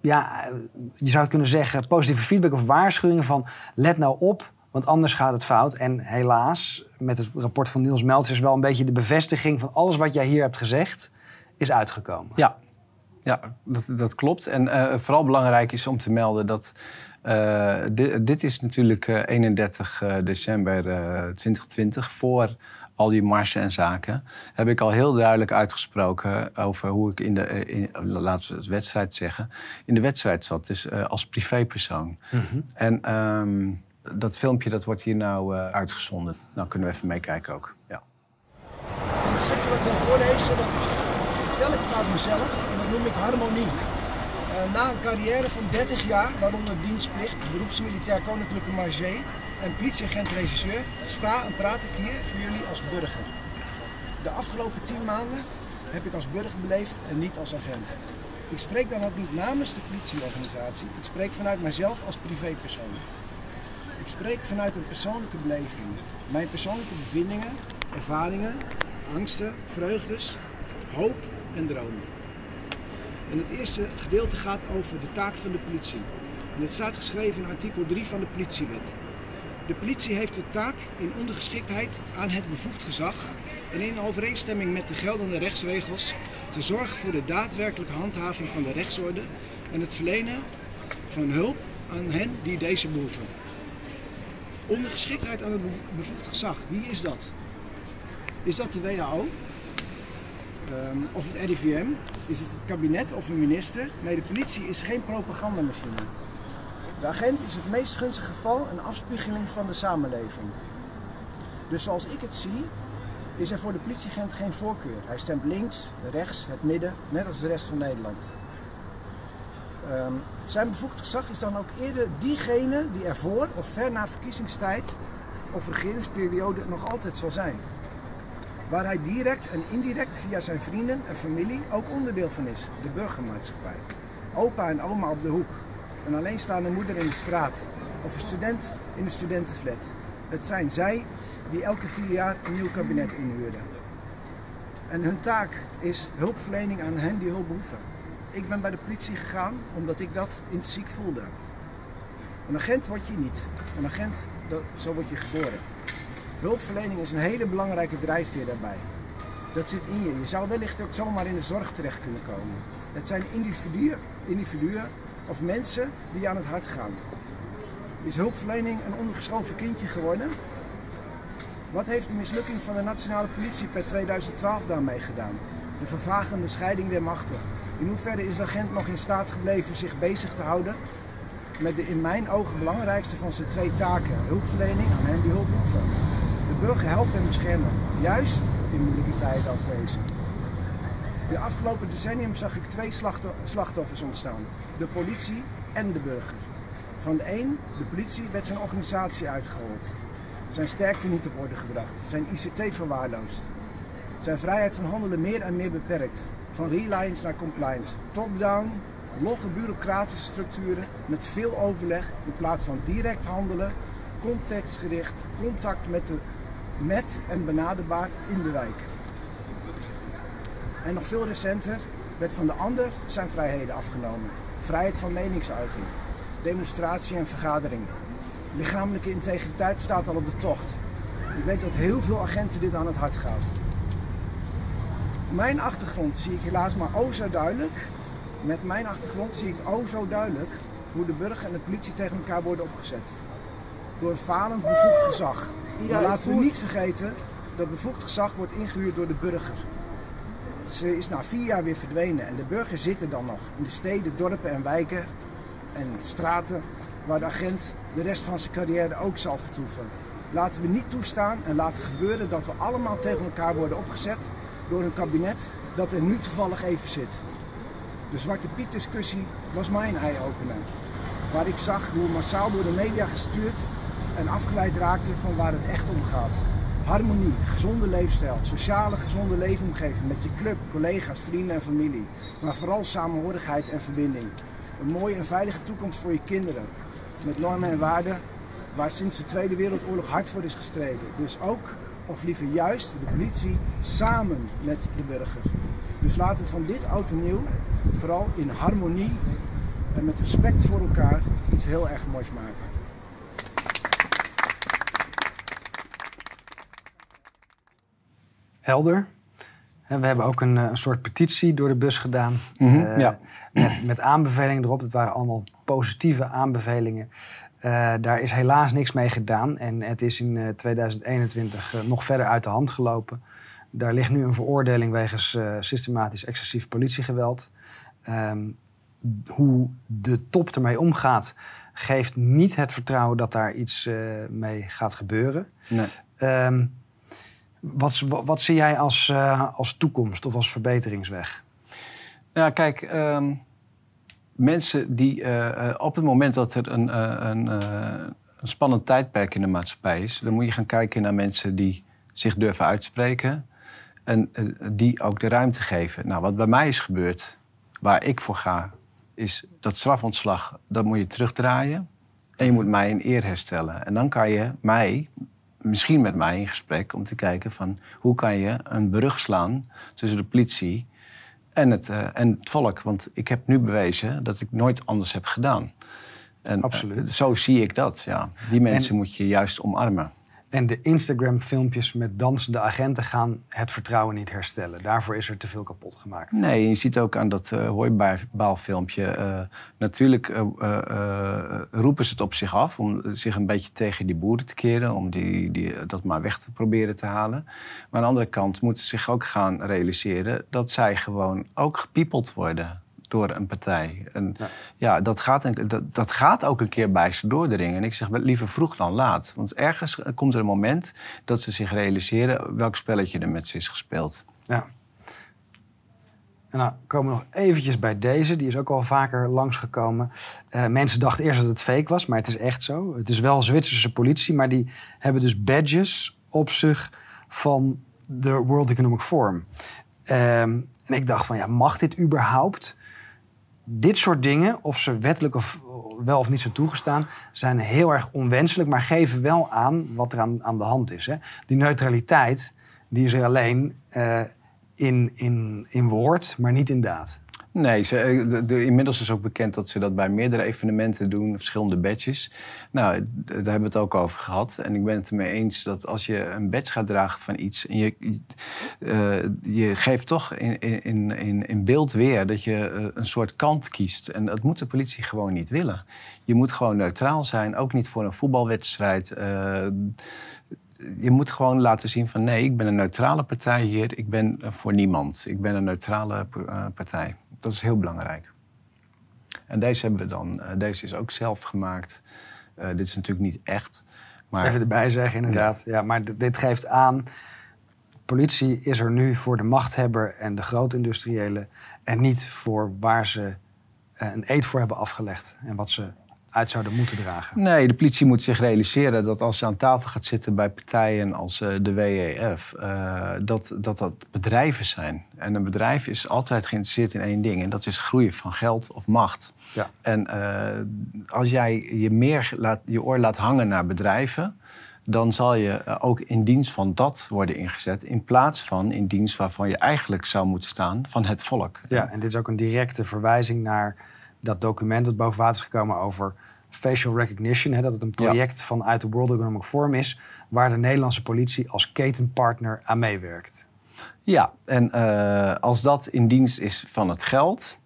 ja, je zou kunnen zeggen, positieve feedback of waarschuwingen van let nou op, want anders gaat het fout. En helaas, met het rapport van Niels Meltz is wel een beetje de bevestiging van alles wat jij hier hebt gezegd, is uitgekomen. Ja, ja dat, dat klopt. En vooral belangrijk is om te melden dat uh, dit, dit, is natuurlijk uh, 31 december 2020 voor al die marsen en zaken, heb ik al heel duidelijk uitgesproken over hoe ik in de, in, laten we het wedstrijd zeggen, in de wedstrijd zat. Dus als privépersoon. Mm -hmm. En um, dat filmpje dat wordt hier nou uh, uitgezonden. Nou kunnen we even meekijken ook. Ja. Een stukje wat ik wil voorlezen, dat vertel ik vanuit mezelf en dat noem ik harmonie. Uh, na een carrière van 30 jaar, waaronder dienstplicht, beroepsmilitair Koninklijke Marge en politieagent-regisseur, sta en praat ik hier voor jullie als burger. De afgelopen 10 maanden heb ik als burger beleefd en niet als agent. Ik spreek dan ook niet namens de politieorganisatie, ik spreek vanuit mijzelf als privépersoon. Ik spreek vanuit een persoonlijke beleving. Mijn persoonlijke bevindingen, ervaringen, angsten, vreugdes, hoop en dromen. En het eerste gedeelte gaat over de taak van de politie. Het staat geschreven in artikel 3 van de politiewet. De politie heeft de taak in ondergeschiktheid aan het bevoegd gezag en in overeenstemming met de geldende rechtsregels te zorgen voor de daadwerkelijke handhaving van de rechtsorde en het verlenen van hulp aan hen die deze behoeven. Ondergeschiktheid aan het bevoegd gezag, wie is dat? Is dat de WHO? Ehm, of het RIVM? Is het het kabinet of een minister? Nee, de politie is geen propagandamachine. De agent is het meest gunstige geval een afspiegeling van de samenleving. Dus zoals ik het zie, is er voor de politieagent geen voorkeur. Hij stemt links, rechts, het midden, net als de rest van Nederland. Um, zijn bevoegd gezag is dan ook eerder diegene die ervoor of ver na verkiezingstijd of regeringsperiode nog altijd zal zijn. Waar hij direct en indirect via zijn vrienden en familie ook onderdeel van is, de burgermaatschappij. Opa en oma op de hoek, een alleenstaande moeder in de straat of een student in de studentenflat. Het zijn zij die elke vier jaar een nieuw kabinet inhuurden. En hun taak is hulpverlening aan hen die hulp behoeven ik ben bij de politie gegaan omdat ik dat intrinsiek voelde. Een agent word je niet. Een agent, zo word je geboren. Hulpverlening is een hele belangrijke drijfveer daarbij. Dat zit in je. Je zou wellicht ook zomaar in de zorg terecht kunnen komen. Het zijn individuen, individuen of mensen die aan het hart gaan. Is hulpverlening een ondergeschoven kindje geworden? Wat heeft de mislukking van de nationale politie per 2012 daarmee gedaan? De vervagende scheiding der machten. In hoeverre is de agent nog in staat gebleven zich bezig te houden met de in mijn ogen belangrijkste van zijn twee taken: hulpverlening aan hen die hulp behoeven. Burger helpen en beschermen, juist in moeilijke tijden als deze. De afgelopen decennium zag ik twee slachtoffers ontstaan: de politie en de burger. Van de een, de politie, werd zijn organisatie uitgehold. Zijn sterkte niet op orde gebracht, zijn ICT verwaarloosd. Zijn vrijheid van handelen meer en meer beperkt. Van reliance naar compliance. Top-down, logge bureaucratische structuren met veel overleg in plaats van direct handelen, contextgericht, contact met, de, met en benaderbaar in de wijk. En nog veel recenter werd van de ander zijn vrijheden afgenomen. Vrijheid van meningsuiting, demonstratie en vergadering. Lichamelijke integriteit staat al op de tocht. Ik weet dat heel veel agenten dit aan het hart gaat. Mijn achtergrond zie ik helaas maar o zo duidelijk. Met mijn achtergrond zie ik o zo duidelijk hoe de burger en de politie tegen elkaar worden opgezet. Door falend bevoegd gezag. Maar laten we niet vergeten dat bevoegd gezag wordt ingehuurd door de burger. Ze is na vier jaar weer verdwenen en de burger zit er dan nog in de steden, dorpen en wijken en straten waar de agent de rest van zijn carrière ook zal vertoeven. Laten we niet toestaan en laten gebeuren dat we allemaal tegen elkaar worden opgezet door een kabinet dat er nu toevallig even zit. De Zwarte Piet discussie was mijn eye-opener. Waar ik zag hoe massaal door de media gestuurd en afgeleid raakte van waar het echt om gaat. Harmonie, gezonde leefstijl, sociale gezonde leefomgeving met je club, collega's, vrienden en familie. Maar vooral samenhorigheid en verbinding. Een mooie en veilige toekomst voor je kinderen. Met normen en waarden waar sinds de Tweede Wereldoorlog hard voor is gestreden. Dus ook, of liever juist, de politie samen met de burger. Dus laten we van dit oud en nieuw vooral in harmonie en met respect voor elkaar iets heel erg moois maken. Helder. We hebben ook een, eh, een soort petitie door de bus gedaan. Mm -hmm, ja. met, met aanbevelingen erop. Het waren allemaal positieve aanbevelingen. Uh, daar is helaas niks mee gedaan. En het is in uh, 2021 nog verder uit de hand gelopen. Daar ligt nu een veroordeling wegens systematisch excessief politiegeweld. Um, hoe de top ermee omgaat, geeft niet het vertrouwen dat daar iets mee gaat gebeuren. Nee. Um, wat, wat, zie jij als, uh, als toekomst of als verbeteringsweg? Ja, kijk, um, mensen die uh, op het moment dat er een, een, een, spannend tijdperk in de maatschappij is, dan moet je gaan kijken naar mensen die zich durven uitspreken en die ook de ruimte geven. Nou, wat bij mij is gebeurd, waar ik voor ga, is dat strafontslag, dat moet je terugdraaien. En je moet mij in eer herstellen. En dan kan je mij, misschien met mij in gesprek om te kijken van hoe kan je een brug slaan tussen de politie en het, uh, en het volk. Want ik heb nu bewezen dat ik nooit anders heb gedaan. En, Absoluut. Uh, zo zie ik dat, ja. Die mensen en, moet je juist omarmen. En de Instagram-filmpjes met dansende agenten gaan het vertrouwen niet herstellen. Daarvoor is er te veel kapot gemaakt. Nee, je ziet ook aan dat uh, hooibaalfilmpje. Uh, natuurlijk uh, roepen ze het op zich af om zich een beetje tegen die boeren te keren. Om die, die, dat maar weg te proberen te halen. Maar aan de andere kant moeten ze zich ook gaan realiseren dat zij gewoon ook gepiepeld worden door een partij. En ja, ja dat, gaat, dat, dat gaat ook een keer bij ze doordringen. En ik zeg liever vroeg dan laat. Want ergens komt er een moment dat ze zich realiseren welk spelletje er met ze is gespeeld. Ja. En nou komen we nog eventjes bij deze. Die is ook al vaker langsgekomen. Uh, mensen dachten eerst dat het fake was, maar het is echt zo. Het is wel Zwitserse politie, maar die hebben dus badges op zich van de World Economic Forum. Um, en ik dacht van, ja, mag dit überhaupt? Dit soort dingen, of ze wettelijk of wel of niet zijn toegestaan, zijn heel erg onwenselijk, maar geven wel aan wat er aan, aan de hand is. Hè. Die neutraliteit, die is er alleen uh, in, in, in woord, maar niet in daad. Nee, ze, de, inmiddels is ook bekend dat ze dat bij meerdere evenementen doen, verschillende badges. Nou, daar hebben we het ook over gehad. En ik ben het ermee eens dat als je een badge gaat dragen van iets... en je, uh, je geeft toch in, in, in, in beeld weer dat je een soort kant kiest. En dat moet de politie gewoon niet willen. Je moet gewoon neutraal zijn, ook niet voor een voetbalwedstrijd... Je moet gewoon laten zien van nee, ik ben een neutrale partij hier. Ik ben voor niemand. Ik ben een neutrale eh, partij. Dat is heel belangrijk. En deze hebben we dan. eh, deze is ook zelf gemaakt. Eh, dit is natuurlijk niet echt. Maar Even erbij zeggen, inderdaad. Ja. maar dit geeft aan... politie is er nu voor de machthebber en de grootindustriële... en niet voor waar ze eh, een eed voor hebben afgelegd... en wat ze uit zouden moeten dragen. Nee, de politie moet zich realiseren dat als ze aan tafel gaat zitten bij partijen als eh, de WEF, eh, dat, dat dat bedrijven zijn. En een bedrijf is altijd geïnteresseerd in één ding, en dat is groeien van geld of macht. Ja. En eh, als jij je meer laat, je oor laat hangen naar bedrijven, dan zal je ook in dienst van dat worden ingezet, in plaats van in dienst waarvan je eigenlijk zou moeten staan van het volk. Ja, en dit is ook een directe verwijzing naar dat document dat boven water is gekomen over facial recognition. Hè, dat het een Ja. project vanuit de World Economic Forum is, waar de Nederlandse politie als ketenpartner aan meewerkt. Ja, en eh, als dat in dienst is van het geld,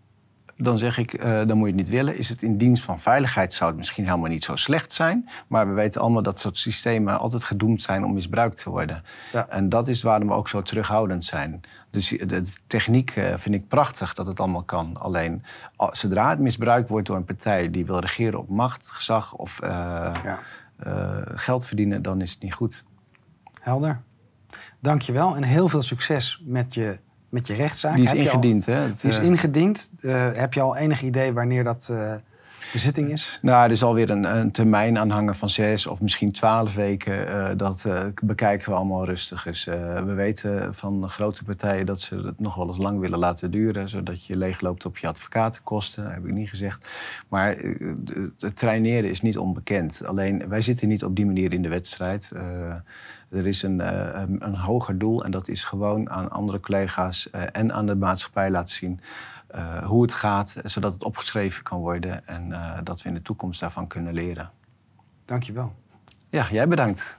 dan zeg ik, eh, dan moet je het niet willen. Is het in dienst van veiligheid, zou het misschien helemaal niet zo slecht zijn. Maar we weten allemaal dat soort systemen altijd gedoemd zijn om misbruikt te worden. Ja. En dat is waarom we ook zo terughoudend zijn. Dus de, de techniek eh, vind ik prachtig dat het allemaal kan. Alleen al- zodra het misbruikt wordt door een partij die wil regeren op macht, gezag of eh, Ja. eh, geld verdienen, dan is het niet goed. Helder. Dankjewel en heel veel succes met je, met je rechtszaak. Die is Heb je al- ingediend, hè? Het, die is eh, ingediend. Eh, heb je al enig idee wanneer dat eh, de zitting is? Nou, er zal weer een, een termijn aanhangen van zes of misschien twaalf weken. Eh, dat eh, bekijken we allemaal rustig. Eh, we weten van grote partijen dat ze het nog wel eens lang willen laten duren. Zodat je leegloopt op je advocatenkosten, heb ik niet gezegd. Maar eh, het traineren is niet onbekend. Alleen wij zitten niet op die manier in de wedstrijd. Er is een, eh, een, een hoger doel en dat is gewoon aan andere collega's eh, en aan de maatschappij laten zien eh, hoe het gaat, zodat het opgeschreven kan worden en dat we in de toekomst daarvan kunnen leren. Dankjewel. Ja, jij bedankt.